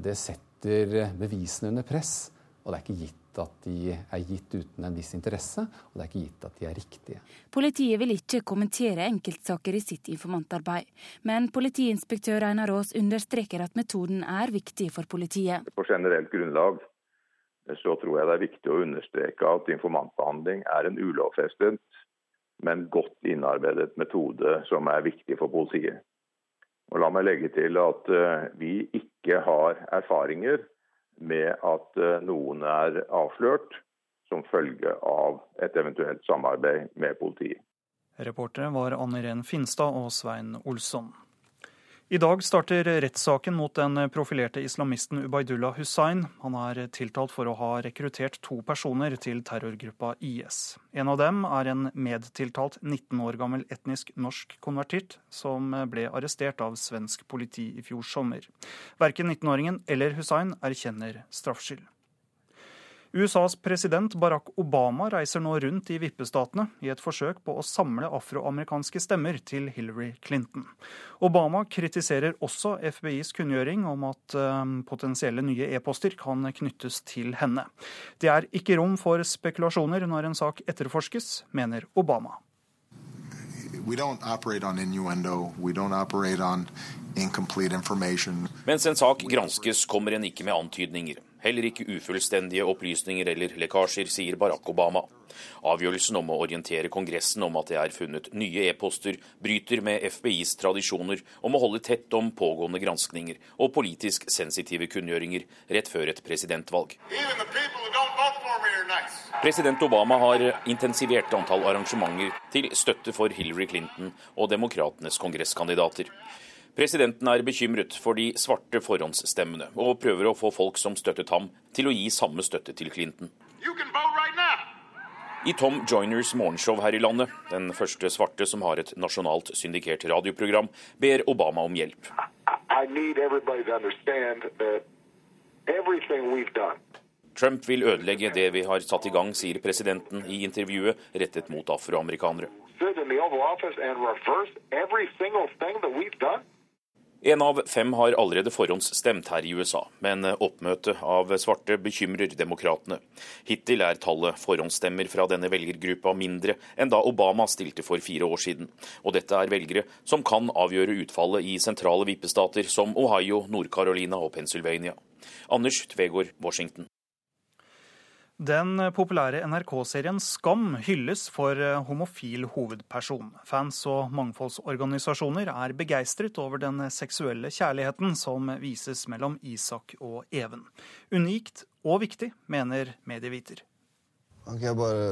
Det setter bevisene under press, og det er ikke gitt at de er gitt uten en viss interesse, og det er ikke gitt at de er riktige. Politiet vil ikke kommentere enkeltsaker i sitt informantarbeid, men politiinspektør Einar Aas understreker at metoden er viktig for politiet. På generelt grunnlag så tror jeg det er viktig å understreke at informantbehandling er en ulovfestet, men godt innarbeidet metode som er viktig for politiet. Og La meg legge til at vi ikke har erfaringer med at noen er avslørt som følge av et eventuelt samarbeid med politiet. Reportere var Anne Ren Finstad og Svein Olsson. I dag starter rettssaken mot den profilerte islamisten Ubaydullah Hussain. Han er tiltalt for å ha rekruttert to personer til terrorgruppa IS. En av dem er en medtiltalt 19 år gammel etnisk norsk konvertitt, som ble arrestert av svensk politi i fjor sommer. Verken 19-åringen eller Hussain erkjenner straffskyld. USAs president Barack Obama reiser nå rundt i vippestatene i et forsøk på å samle afroamerikanske stemmer til Hillary Clinton. Obama kritiserer også FBIs kunngjøring om at potensielle nye e-poster kan knyttes til henne. Det er ikke rom for spekulasjoner når en sak etterforskes, mener Obama. Mens en sak granskes, kommer en ikke med antydninger. Heller ikke ufullstendige opplysninger eller lekkasjer, sier Barack Obama. Avgjørelsen om å orientere Kongressen om at det er funnet nye e-poster, bryter med FBIs tradisjoner om å holde tett om pågående granskninger og politisk sensitive kunngjøringer rett før et presidentvalg. President Obama har intensivert antall arrangementer til støtte for Hillary Clinton og demokratenes kongresskandidater. Presidenten er bekymret for de svarte forhåndsstemmene, og prøver å få folk som støttet ham, til å gi samme støtte til Clinton. I Tom Joiners morgenshow her i landet, den første svarte som har et nasjonalt syndikert radioprogram, ber Obama om hjelp. Trump vil ødelegge det vi har satt i gang, sier presidenten i intervjuet rettet mot afroamerikanere. En av fem har allerede forhåndsstemt her i USA, men oppmøtet av svarte bekymrer demokratene. Hittil er tallet forhåndsstemmer fra denne velgergruppa mindre enn da Obama stilte for fire år siden. Og dette er velgere som kan avgjøre utfallet i sentrale vippestater som Ohio, Nord-Carolina og Pennsylvania. Anders Tvegård, Washington. Den populære NRK-serien Skam hylles for eh, homofil hovedperson. Fans og mangfoldsorganisasjoner er begeistret over den seksuelle kjærligheten som vises mellom Isak og Even. Unikt og viktig, mener medieviter. Kan ikke jeg bare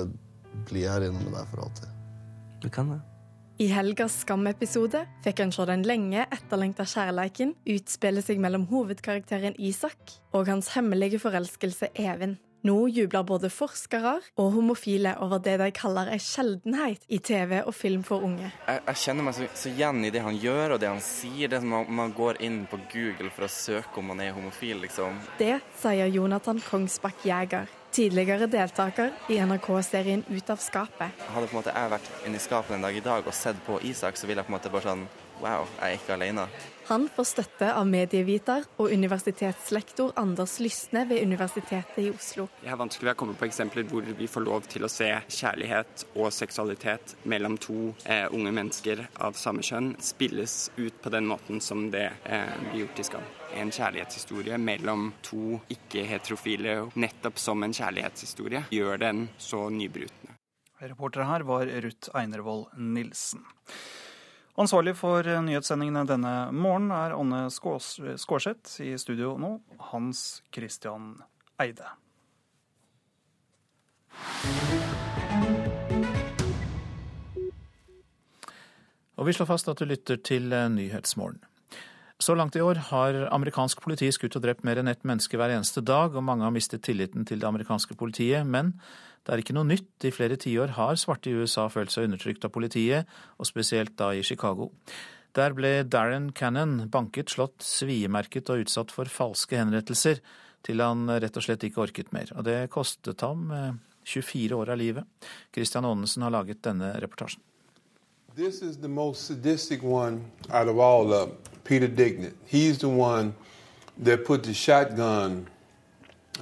bli her inne med deg for alltid? Du kan det. I helgas Skam-episode fikk han se den lenge etterlengta kjærleiken utspille seg mellom hovedkarakteren Isak og hans hemmelige forelskelse Even. Nå jubler både forskere og homofile over det de kaller en sjeldenhet i TV og film for unge. Jeg, jeg kjenner meg så, så, igjen i det han gjør og det han sier. Det man, man, går inn på Google for å søke om man er homofil, liksom. Det sier Jonathan Kongsbakk Jæger, tidligere deltaker i NRK-serien Ut av skapet. Hadde på en måte jeg vært inni skapet en dag i dag og sett på Isak, så ville jeg på en måte bare sånn Wow, jeg er ikke alene. Han får støtte av medieviter og universitetslektor Anders Lysne ved Universitetet i Oslo. Det er vanskelig å komme på eksempler hvor vi får lov til å se kjærlighet og seksualitet mellom to eh, unge mennesker av samme kjønn spilles ut på den måten som det eh, blir gjort i Skam. En kjærlighetshistorie mellom to ikke-heterofile, nettopp som en kjærlighetshistorie, gjør den så nybrutende. Reportere her var Ruth Einervold Nilsen. Ansvarlig for nyhetssendingene denne morgenen er Anne Skårseth. I studio nå Hans Christian Eide. Og vi slår fast at du lytter til Nyhetsmorgen. Så langt i år har amerikansk politi skutt og drept mer enn ett menneske hver eneste dag, og mange har mistet tilliten til det amerikanske politiet. Men det er ikke noe nytt. I flere tiår har svarte i USA følt seg undertrykt av politiet, og spesielt da i Chicago. Der ble Darren Cannon banket, slått, sviemerket og utsatt for falske henrettelser, til han rett og slett ikke orket mer. Og det kostet ham 24 år av livet. Christian Aanesen har laget denne reportasjen. This is the most sadistic one out of all of Peter Dignit. He's the one that put the shotgun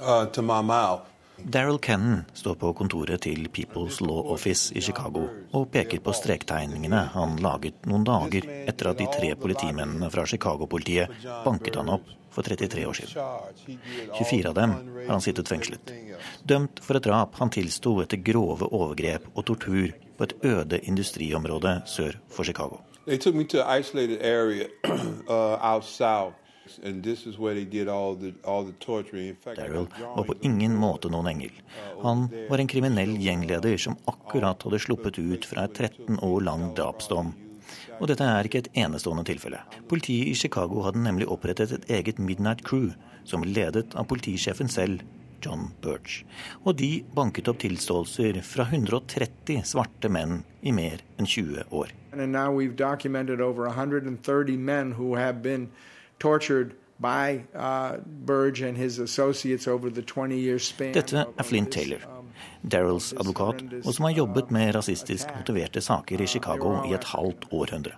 uh, to my mouth. Daryl Kennan står på kontoret til People's Law Office i Chicago og peker på strektegningene han laget noen dager etter at de tre politimennene fra Chicago-politiet banket han opp for 33 år siden. 24 av dem har han sittet fengslet. Dømt for et drap han tilsto etter grove overgrep og tortur på et øde industriområde sør for Chicago. They took me to an isolated area uh, out south. Daryl var på ingen måte noen engel. Han var en kriminell gjengleder som akkurat hadde sluppet ut fra et 13 år lang drapsdom. Og dette er ikke et enestående tilfelle. Politiet i Chicago hadde nemlig opprettet et eget Midnight Crew, som ledet av politisjefen selv, John Birch. Og de banket opp tilståelser fra 130 svarte menn i mer enn 20 år. And now we've documented over 130 men who have been tortured by uh, Burge and his associates over the 20 years span. Dette er Flint Taylor, um, Daryls advokat, og som har jobbet med rasistisk motiverte saker i Chicago i et halvt århundre.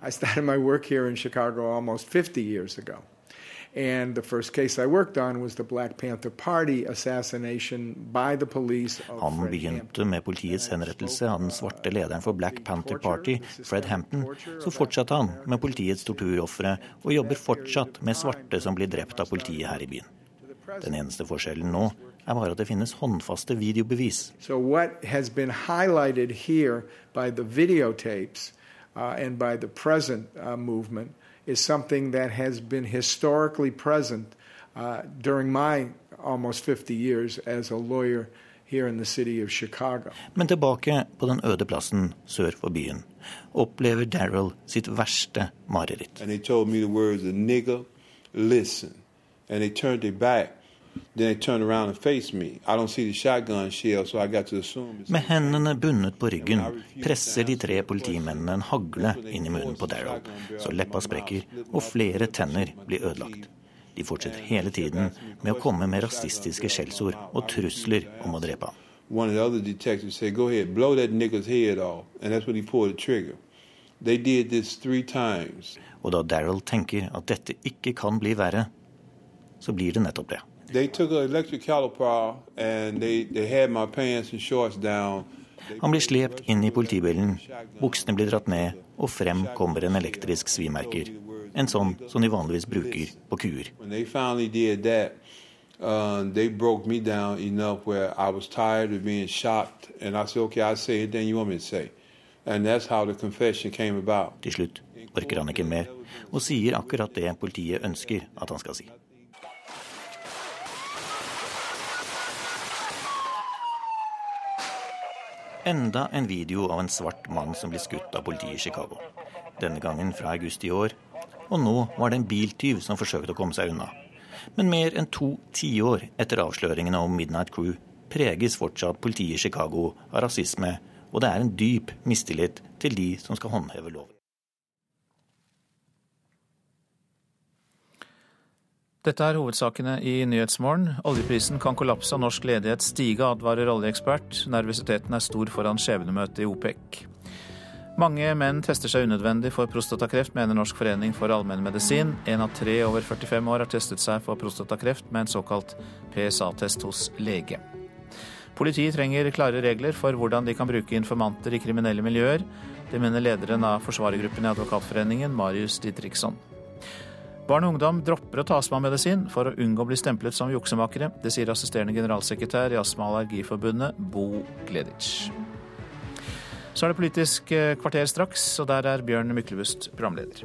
And the first case I worked on was the Black Panther Party assassination by the police. Han begynte med politiets henrettelse av den svarte lederen for Black Panther Party, Fred Hampton. Så fortsatte han med politiets torturofre, og jobber fortsatt med svarte som blir drept av politiet her i byen. Den eneste forskjellen nå er bare at det finnes håndfaste videobevis. So what has been highlighted here by the videotapes uh, and by the present uh, movement is something that has been historically present uh, during my almost 50 years as a lawyer here in the city of Chicago. Men tilbake på den øde plassen sør for byen opplever Daryl sitt verste mareritt. And they told me the words nigger, listen. And they turned their back med hendene bundet på ryggen presser de tre politimennene en hagle inn i munnen på Daryl, så leppa sprekker og flere tenner blir ødelagt. De fortsetter hele tiden med å komme med rasistiske skjellsord og trusler om å drepe ham. One of the other detectives said, "Go ahead, blow that nigger's head off," and that's when he pulled the trigger. They did this three times. Og da Daryl tenker at dette ikke kan bli verre, så blir det nettopp det. They took an electric caliper and they, they had my pants and shorts down. Han blir slept inn i politibilen, buksene blir dratt ned, og frem kommer en elektrisk svimerker. En sånn som de vanligvis bruker på kuer. When they finally did that, uh, they broke me down enough where I was tired of being shocked. And I said, okay, I'll say anything you want me to say. And that's how the confession came about. Til slutt orker han ikke mer, og sier akkurat det politiet ønsker at han skal si. Enda en video av en svart mann som blir skutt av politiet i Chicago. Denne gangen fra august i år. Og nå var det en biltyv som forsøkte å komme seg unna. Men mer enn to tiår etter avsløringene om Midnight Crew preges fortsatt politiet i Chicago av rasisme, og det er en dyp mistillit til de som skal håndheve loven. Dette er hovedsakene i Nyhetsmorgen. Oljeprisen kan kollapse og norsk ledighet stige, advarer oljeekspert. Nervøsiteten er stor foran skjebnemøtet i OPEC. Mange menn tester seg unødvendig for prostatakreft, mener Norsk forening for allmennmedisin. En av tre over 45 år har testet seg for prostatakreft med en såkalt PSA-test hos lege. Politiet trenger klare regler for hvordan de kan bruke informanter i kriminelle miljøer. Det mener lederen av forsvarergruppen i Advokatforeningen, Marius Didriksson. Barn og ungdom dropper å ta astmamedisin for å unngå å bli stemplet som juksemakere. Det sier assisterende generalsekretær i Astma- og allergiforbundet, Bo Gleditsch. Så er det Politisk kvarter straks, og der er Bjørn Myklebust programleder.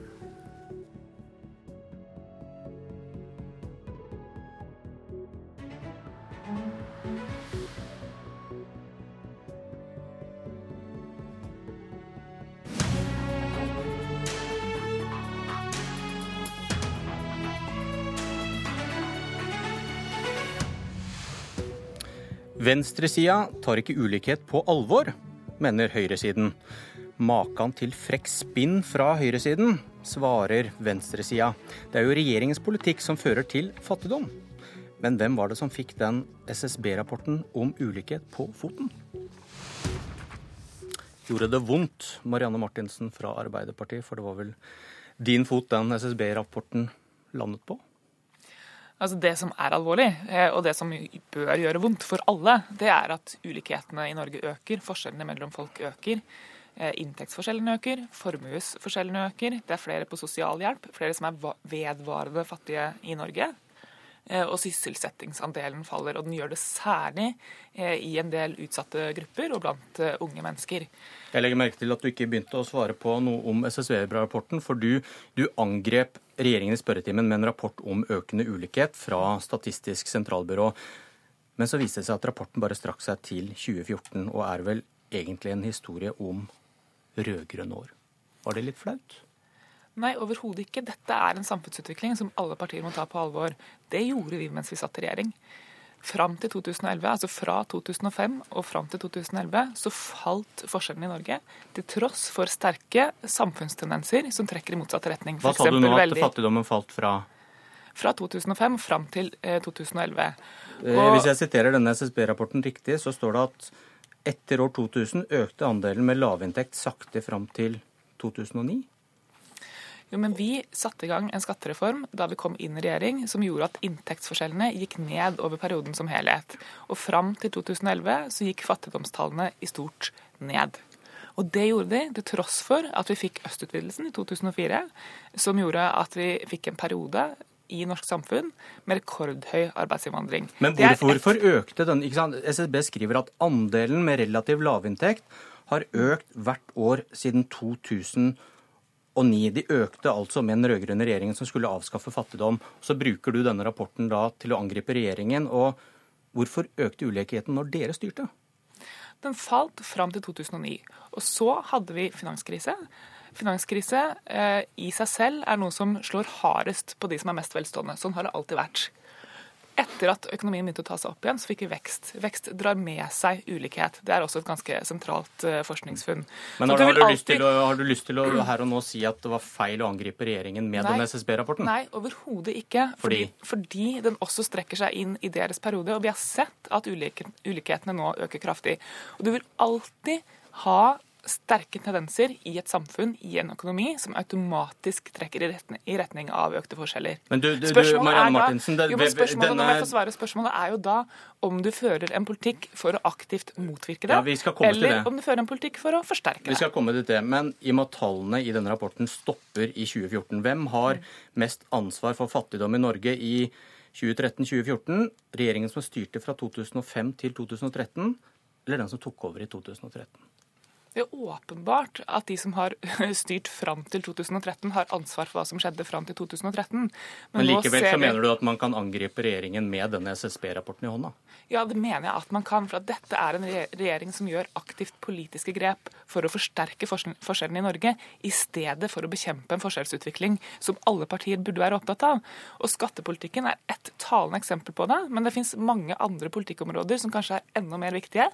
Venstresida tar ikke ulikhet på alvor, mener høyresiden. Makan til frekk spinn fra høyresiden, svarer venstresida. Det er jo regjeringens politikk som fører til fattigdom. Men hvem var det som fikk den SSB-rapporten om ulikhet på foten? Gjorde det vondt, Marianne Martinsen fra Arbeiderpartiet, for det var vel din fot den SSB-rapporten landet på? Altså Det som er alvorlig, og det som bør gjøre vondt for alle, det er at ulikhetene i Norge øker. Forskjellene mellom folk øker. Inntektsforskjellene øker, formuesforskjellene øker. Det er flere på sosialhjelp, flere som er vedvarende fattige i Norge. Og sysselsettingsandelen faller, og den gjør det særlig i en del utsatte grupper og blant unge mennesker. Jeg legger merke til at du ikke begynte å svare på noe om SSV-rapporten, for du, du angrep regjeringen i spørretimen med en rapport om økende ulikhet fra Statistisk sentralbyrå. Men så viste det seg at rapporten bare strakk seg til 2014, og er vel egentlig en historie om rød-grønne år. Var det litt flaut? Nei, overhodet ikke. Dette er en samfunnsutvikling som alle partier må ta på alvor. Det gjorde vi mens vi satt i regjering. Fram til 2011, altså fra 2005 og fram til 2011, så falt forskjellene i Norge. Til tross for sterke samfunnstendenser som trekker i motsatt retning. Hva sa du nå at fattigdommen falt fra? Fra 2005 fram til eh, 2011. Og... Hvis jeg siterer denne SSB-rapporten riktig, så står det at etter år 2000 økte andelen med lavinntekt sakte fram til 2009. Jo, men Vi satte i gang en skattereform da vi kom inn i regjering som gjorde at inntektsforskjellene gikk ned over perioden som helhet. Og fram til 2011 så gikk fattigdomstallene i stort ned. Og det gjorde de til tross for at vi fikk østutvidelsen i 2004, som gjorde at vi fikk en periode i norsk samfunn med rekordhøy arbeidsinnvandring. Men hvorfor, hvorfor økte den? SSB skriver at andelen med relativ lavinntekt har økt hvert år siden 2004 og 9. De økte altså med den rød-grønne regjeringen som skulle avskaffe fattigdom. Så bruker du denne rapporten da til å angripe regjeringen. Og hvorfor økte ulikheten når dere styrte? Den falt fram til 2009. Og så hadde vi finanskrise. Finanskrise eh, i seg selv er noe som slår hardest på de som er mest velstående. Sånn har det alltid vært. Etter at økonomien begynte å ta seg opp igjen, så fikk vi vekst. Vekst drar med seg ulikhet. Det er også et ganske sentralt uh, forskningsfunn. Men har, du, har, du alltid... å, har, du, lyst til å, her og nå si at det var feil å angripe regjeringen med nei, den SSB-rapporten? Nei, overhodet ikke. Fordi? fordi? den også strekker seg inn i deres periode. Og vi har sett at ulik, ulikhetene nå øker kraftig. Og du vil alltid ha sterke tendenser i et samfunn, i en økonomi, som automatisk trekker i retning, i retning av økte forskjeller. Men du, du, du Marianne Martinsen, det, jo, men spørsmålet, denne... spørsmålet er jo da om du fører en politikk for å aktivt motvirke det, ja, eller om du fører en politikk for å forsterke det. Vi skal komme til det, men i og med at tallene i denne rapporten stopper i 2014, hvem har mest ansvar for fattigdom i Norge i 2013-2014? Regjeringen som styrte fra 2005 til 2013, eller den som tok over i 2013? Det er åpenbart at de som har styrt fram til 2013, har ansvar for hva som skjedde fram til 2013. Men, Men likevel så mener du at man kan angripe regjeringen med denne SSB-rapporten i hånda? Ja, det mener jeg at man kan. For at dette er en regjering som gjør aktivt politiske grep for å forsterke forskjellene i Norge, i stedet for å bekjempe en forskjellsutvikling som alle partier burde være opptatt av. Og skattepolitikken er ett talende eksempel på det, men det finnes mange andre politikkområder som kanskje er enda mer viktige.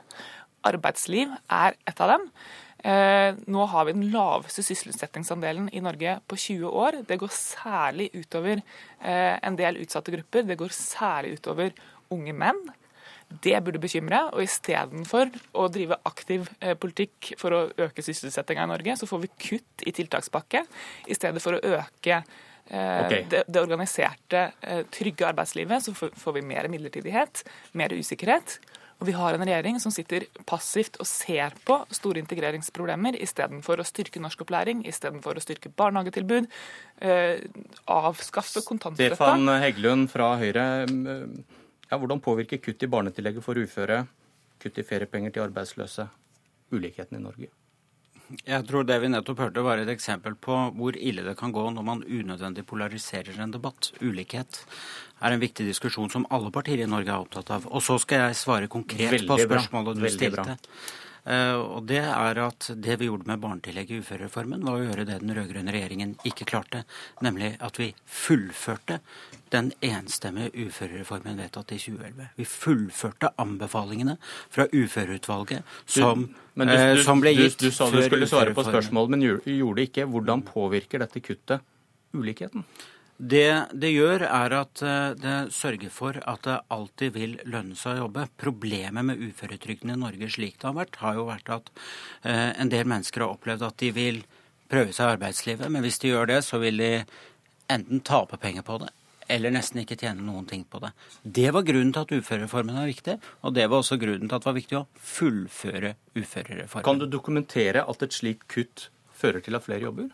Arbeidsliv er et av dem. Eh, nå har vi den laveste sysselsettingsandelen i Norge på 20 år. Det går særlig utover eh, en del utsatte grupper. Det går særlig utover unge menn. Det burde bekymre. Og istedenfor å drive aktiv eh, politikk for å øke sysselsettinga i Norge, så får vi kutt i tiltakspakke i stedet for å øke Okay. Det, det, organiserte, trygge arbeidslivet, så får vi mer midlertidighet, mer usikkerhet. Og vi har en regjering som sitter passivt og ser på store integreringsproblemer istedenfor å styrke norskopplæring, istedenfor å styrke barnehagetilbud, eh, avskaffe kontantstøtta. Stefan Heggelund fra Høyre, ja, hvordan påvirker kutt i barnetillegget for uføre, kutt i feriepenger til arbeidsløse, ulikheten i Norge? Jeg tror det vi nettopp hørte var et eksempel på hvor ille det kan gå når man unødvendig polariserer en debatt. Ulikhet er en viktig diskusjon som alle partier i Norge er opptatt av. Og så skal jeg svare konkret Veldig på spørsmålet du Veldig stilte. Bra. Uh, og det er at det vi gjorde med barnetillegget i uførereformen, var å gjøre det den rød-grønne regjeringen ikke klarte, nemlig at vi fullførte den enstemmige uførereformen vedtatt i 2011. Vi fullførte anbefalingene fra uføreutvalget som, du, du, uh, som ble gitt du, du, sa du skulle svare på spørsmålet, men gjorde det ikke. Hvordan påvirker dette kuttet ulikheten? Det det gjør, er at eh, det sørger for at det alltid vil lønne seg å jobbe. Problemet med uføretrygden i Norge slik det har vært, har jo vært at eh, en del mennesker har opplevd at de vil prøve seg i arbeidslivet, men hvis de gjør det, så vil de enten tape penger på det eller nesten ikke tjene noen ting på det. Det var grunnen til at uførereformen var viktig, og det var også grunnen til at det var viktig å fullføre uførereformen. Kan du dokumentere at et slikt kutt fører til at flere jobber?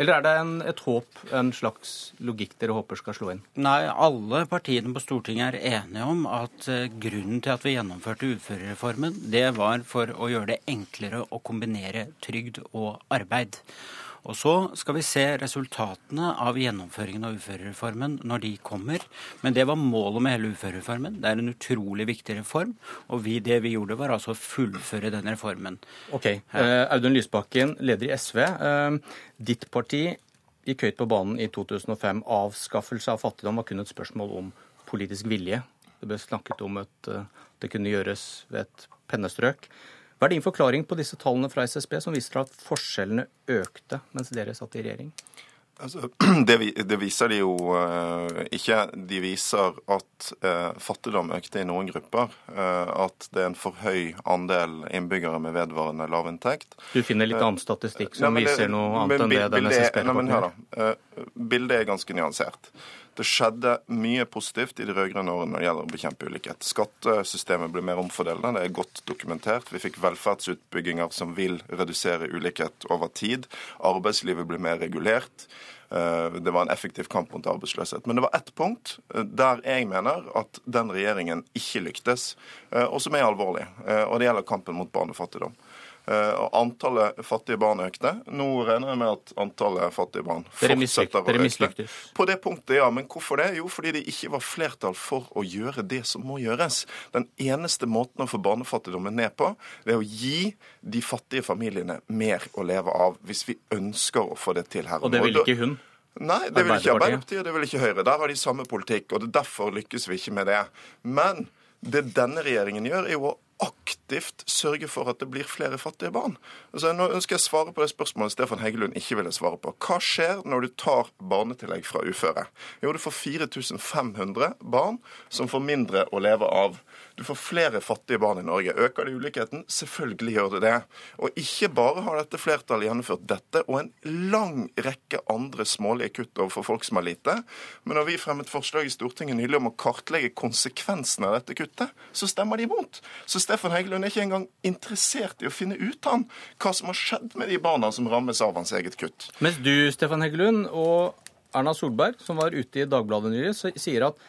Eller er det en, et håp, en slags logikk dere håper skal slå inn? Nei, alle partiene på Stortinget er enige om at uh, grunnen til at vi gjennomførte uførereformen, det var for å gjøre det enklere å kombinere trygd og arbeid. Og så skal vi se resultatene av gjennomføringen av uførereformen når de kommer. Men det var målet med hele uførereformen. Det er en utrolig viktig reform. Og vi, det vi gjorde, var altså å fullføre den reformen. Ok. Uh, Audun Lysbakken, leder i SV. Uh, ditt parti gikk høyt på banen i 2005. Avskaffelse av fattigdom var kun et spørsmål om politisk vilje. Det ble snakket om at uh, det kunne gjøres ved et pennestrøk. Hva er din forklaring på disse tallene fra SSB som viser at forskjellene økte mens dere satt i regjering? Altså, det, det, viser de jo uh, ikke. De viser at uh, fattigdom økte i noen grupper. Uh, at det er en for høy andel innbyggere med vedvarende lavinntekt. Du finner litt annen statistikk som nei, viser noe annet enn det den SSB-rapporten gjør? Bildet er ganske nyansert. Det skjedde mye positivt i de rød-grønne årene når det gjelder å bekjempe ulikhet. Skattesystemet ble mer omfordelende, det er godt dokumentert. Vi fikk velferdsutbygginger som vil redusere ulikhet over tid. Arbeidslivet ble mer regulert. Eh, det var en effektiv kamp mot arbeidsløshet. Men det var ett punkt eh, der jeg mener at den regjeringen ikke lyktes, eh, og som er alvorlig. Og det gjelder kampen mot barnefattigdom. Eh, og antallet fattige barn økte. Nå regner jeg med at antallet fattige barn fortsetter å øke. På det punktet, ja. Men hvorfor det? Jo, fordi det ikke var flertall for å gjøre det som må gjøres. Den eneste måten å få barnefattigdommen ned på, det er å gi de fattige familiene mer å leve av. Hvis vi ønsker å få det til her. Og det vil ikke hun? Nei, det vil ikke Arbeiderpartiet, og det vil ikke Høyre. Der har de samme politikk, og det derfor lykkes vi ikke med det. Men det denne regjeringen gjør, er jo å aktivt sørge for at det blir flere fattige barn? Altså, nå ønsker jeg å svare på det spørsmålet Stefan Heggelund ikke ville svare på. Hva skjer når du tar barnetillegg fra uføre? Jo, du får 4500 barn som får mindre å leve av. Du får flere fattige barn i Norge. Øker det ulikheten? Selvfølgelig gjør det det. Og ikke bare har dette flertallet gjennomført dette og en lang rekke andre smålige kutt overfor folk som har lite, men når vi fremmet forslag i Stortinget nylig om å kartlegge konsekvensene av dette kuttet, så stemmer de imot. Så Stefan Heggelund er ikke engang interessert i å finne ut han hva som har skjedd med de barna som rammes av hans eget kutt. Mens du, Stefan Heggelund, og Erna Solberg, som var ute i Dagbladet nylig, sier at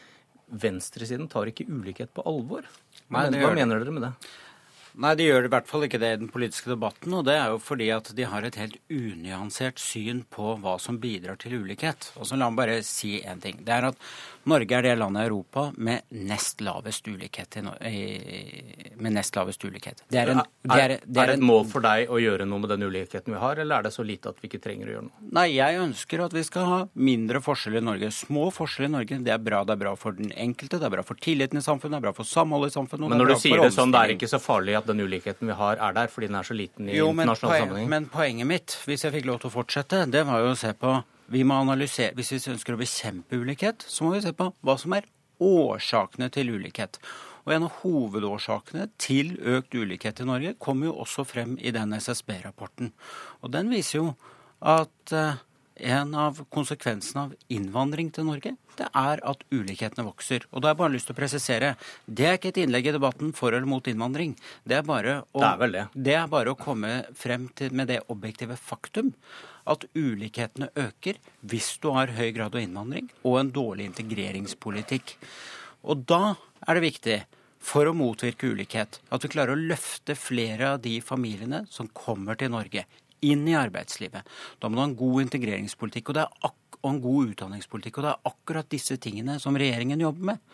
venstresiden tar ikke ulikhet på alvor. Nei, hva mener dere med det? Nei, de gjør i hvert fall ikke det i den politiske debatten. Og det er jo fordi at de har et helt unyansert syn på hva som bidrar til ulikhet. Og så La meg bare si én ting. Det er at Norge er det landet i Europa med nest lavest ulikhet. med nest lavest ulikhet. Det er, en, det er, det er, er det et mål for deg å gjøre noe med den ulikheten vi har, eller er det så lite at vi ikke trenger å gjøre noe? Nei, jeg ønsker at vi skal ha mindre forskjeller i Norge. Små forskjeller i Norge. Det er bra. Det er bra for den enkelte, det er bra for tilliten i samfunnet, det er bra for samholdet i samfunnet. Men når du sier det sånn, det er ikke så farlig at den ulikheten vi har, er der, fordi den er så liten i jo, internasjonal sammenheng? Men poenget mitt, hvis jeg fikk lov til å fortsette, det var jo å se på vi må analysere, Hvis vi ønsker å bekjempe ulikhet, så må vi se på hva som er årsakene til ulikhet. Og En av hovedårsakene til økt ulikhet i Norge kommer jo også frem i den SSB-rapporten. Og Den viser jo at eh, en av konsekvensene av innvandring til Norge, det er at ulikhetene vokser. Og da har jeg bare lyst til å presisere, det er ikke et innlegg i debatten for eller mot innvandring. Det er bare å, det er det. Det er bare å komme frem til, med det objektive faktum at ulikhetene øker hvis du har høy grad av innvandring og en dårlig integreringspolitikk. Og da er det viktig for å motvirke ulikhet at vi klarer å løfte flere av de familiene som kommer til Norge, inn i arbeidslivet. Da må du ha en god integreringspolitikk og, og en god utdanningspolitikk. Og det er akkurat disse tingene som regjeringen jobber med.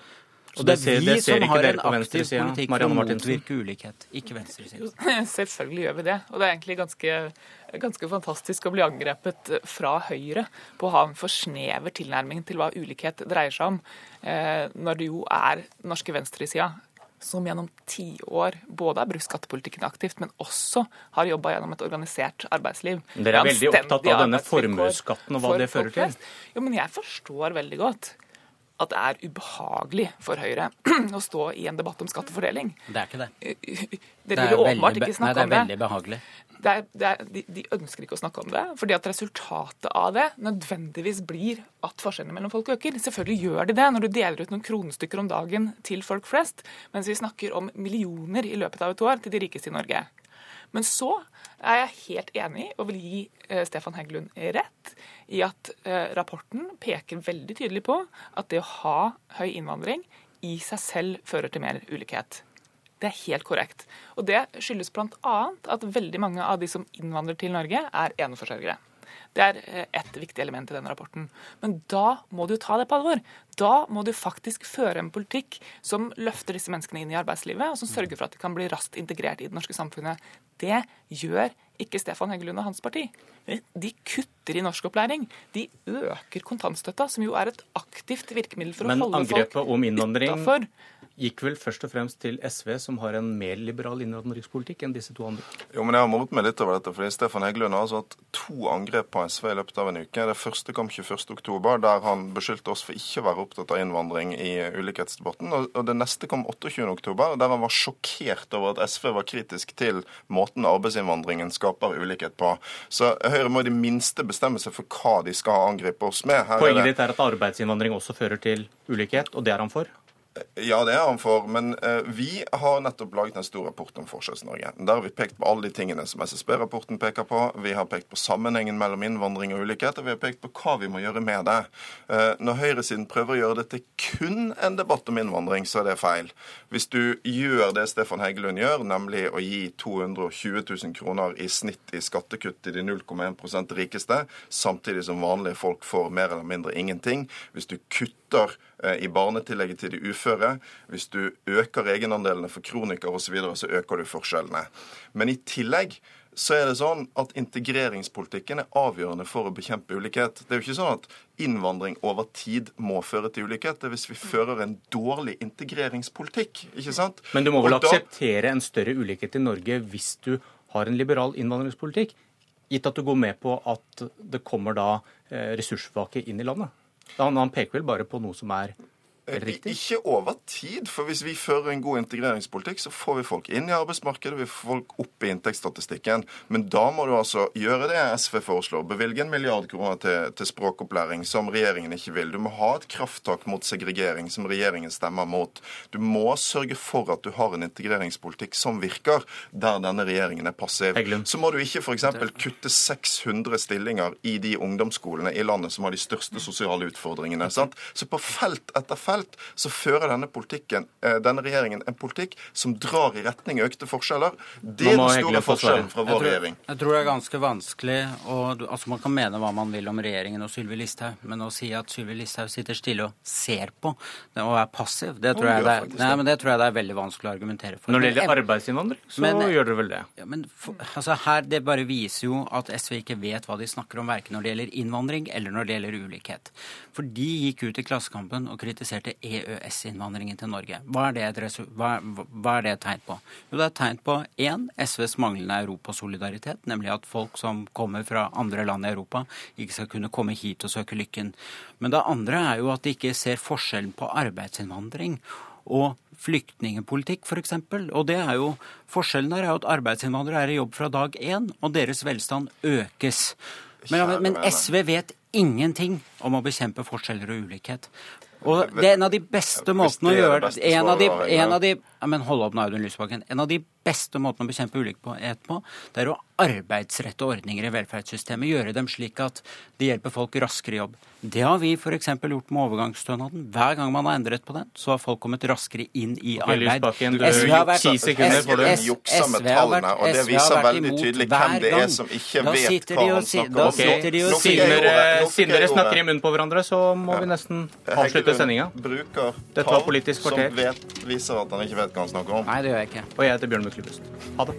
Så det, det er vi som har en aktiv politikk for å motvirke ulikhet, ikke venstresiden. Selvfølgelig gjør vi det. Og det er egentlig ganske, ganske, fantastisk å bli angrepet fra Høyre på å ha en for snever tilnærming til hva ulikhet dreier seg om, eh, når det jo er norske venstresida som gjennom tiår både har brukt skattepolitikken aktivt, men også har jobba gjennom et organisert arbeidsliv. Dere er veldig opptatt av denne formuesskatten og hva det fører til? Jo, men jeg forstår veldig godt at det er ubehagelig for Høyre å stå i en debatt om skattefordeling. Det er ikke det. Dere vil åpenbart ikke snakke om det. Nei, det er veldig behagelig. Det er, det er, de, de, ønsker ikke å snakke om det, fordi at resultatet av det nødvendigvis blir at forskjellene mellom folk øker. Selvfølgelig gjør de det når du deler ut noen kronestykker om dagen til folk flest, mens vi snakker om millioner i løpet av et år til de rikeste i Norge. Men så er jeg helt enig og vil gi eh, Stefan Heggelund rett i at eh, rapporten peker veldig tydelig på at det å ha høy innvandring i seg selv fører til mer ulikhet. Det er helt korrekt. Og det skyldes bl.a. at veldig mange av de som innvandrer til Norge, er eneforsørgere. Det er eh, ett viktig element i denne rapporten. Men da må du ta det på alvor. Da må du faktisk føre en politikk som løfter disse menneskene inn i arbeidslivet, og som sørger for at de kan bli raskt integrert i det norske samfunnet. Det gjør ikke Stefan Heggelund og hans parti. De kutter i norskopplæring. De øker kontantstøtta, som jo er et aktivt virkemiddel for Men å holde folk utafor. Men angrepet om innvandring gikk vel først og fremst til SV, som har en mer liberal innvandringspolitikk enn disse to andre. Jo, men Jeg har moret meg litt over dette, fordi Stefan Heggelund har altså hatt to angrep på SV i løpet av en uke. Det første kom 21.10, der han beskyldte oss for ikke å være opptatt av innvandring i ulikhetsdebatten. Og det neste kom 28.10, der han var sjokkert over at SV var kritisk til måten arbeidsinnvandringen skaper ulikhet på. Så Høyre må i det minste bestemme seg for hva de skal angripe oss med. Her Poenget ditt er at arbeidsinnvandring også fører til ulikhet, og det er han for? Ja, det er han for. Men eh, vi har nettopp laget en stor rapport om Forskjells-Norge. Der har vi pekt på alle de tingene som SSB-rapporten peker på. Vi har pekt på sammenhengen mellom innvandring og ulikhet, og vi har pekt på hva vi må gjøre med det. Eh, når høyresiden prøver å gjøre det til kun en debatt om innvandring, så er det feil. Hvis du gjør det Stefan Heggelund gjør, nemlig å gi 220 000 kroner i snitt i skattekutt til de 0,1% rikeste, samtidig som vanlige folk får mer eller mindre ingenting. Hvis du kutter i barnetillegget til de uføre. Hvis du øker egenandelene for kronikere osv., så, videre, så øker du forskjellene. Men i tillegg så er det sånn at integreringspolitikken er avgjørende for å bekjempe ulikhet. Det er jo ikke sånn at innvandring over tid må føre til ulikhet. Det er hvis vi fører en dårlig integreringspolitikk. ikke sant? Men du må vel akseptere en større ulikhet i Norge hvis du har en liberal innvandringspolitikk? Gitt at du går med på at det kommer da eh, ressurssvake inn i landet? Han, han peker vel bare på noe som er Ikke over tid. For hvis vi fører en god integreringspolitikk, så får vi folk inn i arbeidsmarkedet, vi får folk opp i inntektsstatistikken. Men da må du altså gjøre det SV foreslår. Bevilge en milliard kroner til, til språkopplæring, som regjeringen ikke vil. Du må ha et krafttak mot segregering, som regjeringen stemmer mot. Du må sørge for at du har en integreringspolitikk som virker, der denne regjeringen er passiv. Så må du ikke f.eks. kutte 600 stillinger i de ungdomsskolene i landet som har de største sosiale utfordringene. Sant? Så på felt etter felt felt, så fører denne, politikken, eh, denne regjeringen en politikk som drar i retning økte forskjeller. Det er den store forskjellen fra vår regjering. Jeg tror det er ganske vanskelig og, altså Man kan mene hva man vil om regjeringen og Sylvi Listhaug, men å si at Sylvi Listhaug sitter stille og ser på og er passiv, det tror, jeg det, er, nei, men det tror jeg det er veldig vanskelig å argumentere for. Når det gjelder arbeidsinnvandring, så men, gjør dere vel det? Ja, men for, altså her, Det bare viser jo at SV ikke vet hva de snakker om, verken når det gjelder innvandring eller når det gjelder ulikhet. For de gikk ut i Klassekampen og kritiserte til EØS-innvandringen til Norge. Hva er, det, hva, hva er det et tegn på? Jo, det er et tegn på én SVs manglende europasolidaritet, nemlig at folk som kommer fra andre land i Europa, ikke skal kunne komme hit og søke lykken. Men det andre er jo at de ikke ser forskjellen på arbeidsinnvandring og flyktningepolitikk, f.eks. Og det er jo, forskjellen der er jo at arbeidsinnvandrere er i jobb fra dag én, og deres velstand økes. Men, men, SV vet ingenting om å bekjempe forskjeller og ulikhet. Og det er en av de beste måtene å gjøre det en av de, en av de, Men hold opp nå, Audun Lysbakken. En av de beste måtene å bekjempe ulikhet på, det er å arbeidsrette ordninger i velferdssystemet. Gjøre dem slik at de hjelper folk raskere i jobb. Det har vi f.eks. gjort med overgangsstønaden. Hver gang man har endret på den, så har folk kommet raskere inn i arbeid. SV har vært, SV, SV har vært, og det viser veldig tydelig hvem det er som ikke vet hva han snakker om. Siden dere snakker i munnen på hverandre, så må vi nesten avslutte sendinga. Bruker tall som vet, viser at han ikke vet hva han snakker om. Nei, det gjør jeg ikke. Og jeg heter Bjørn Myklebust. Ha det.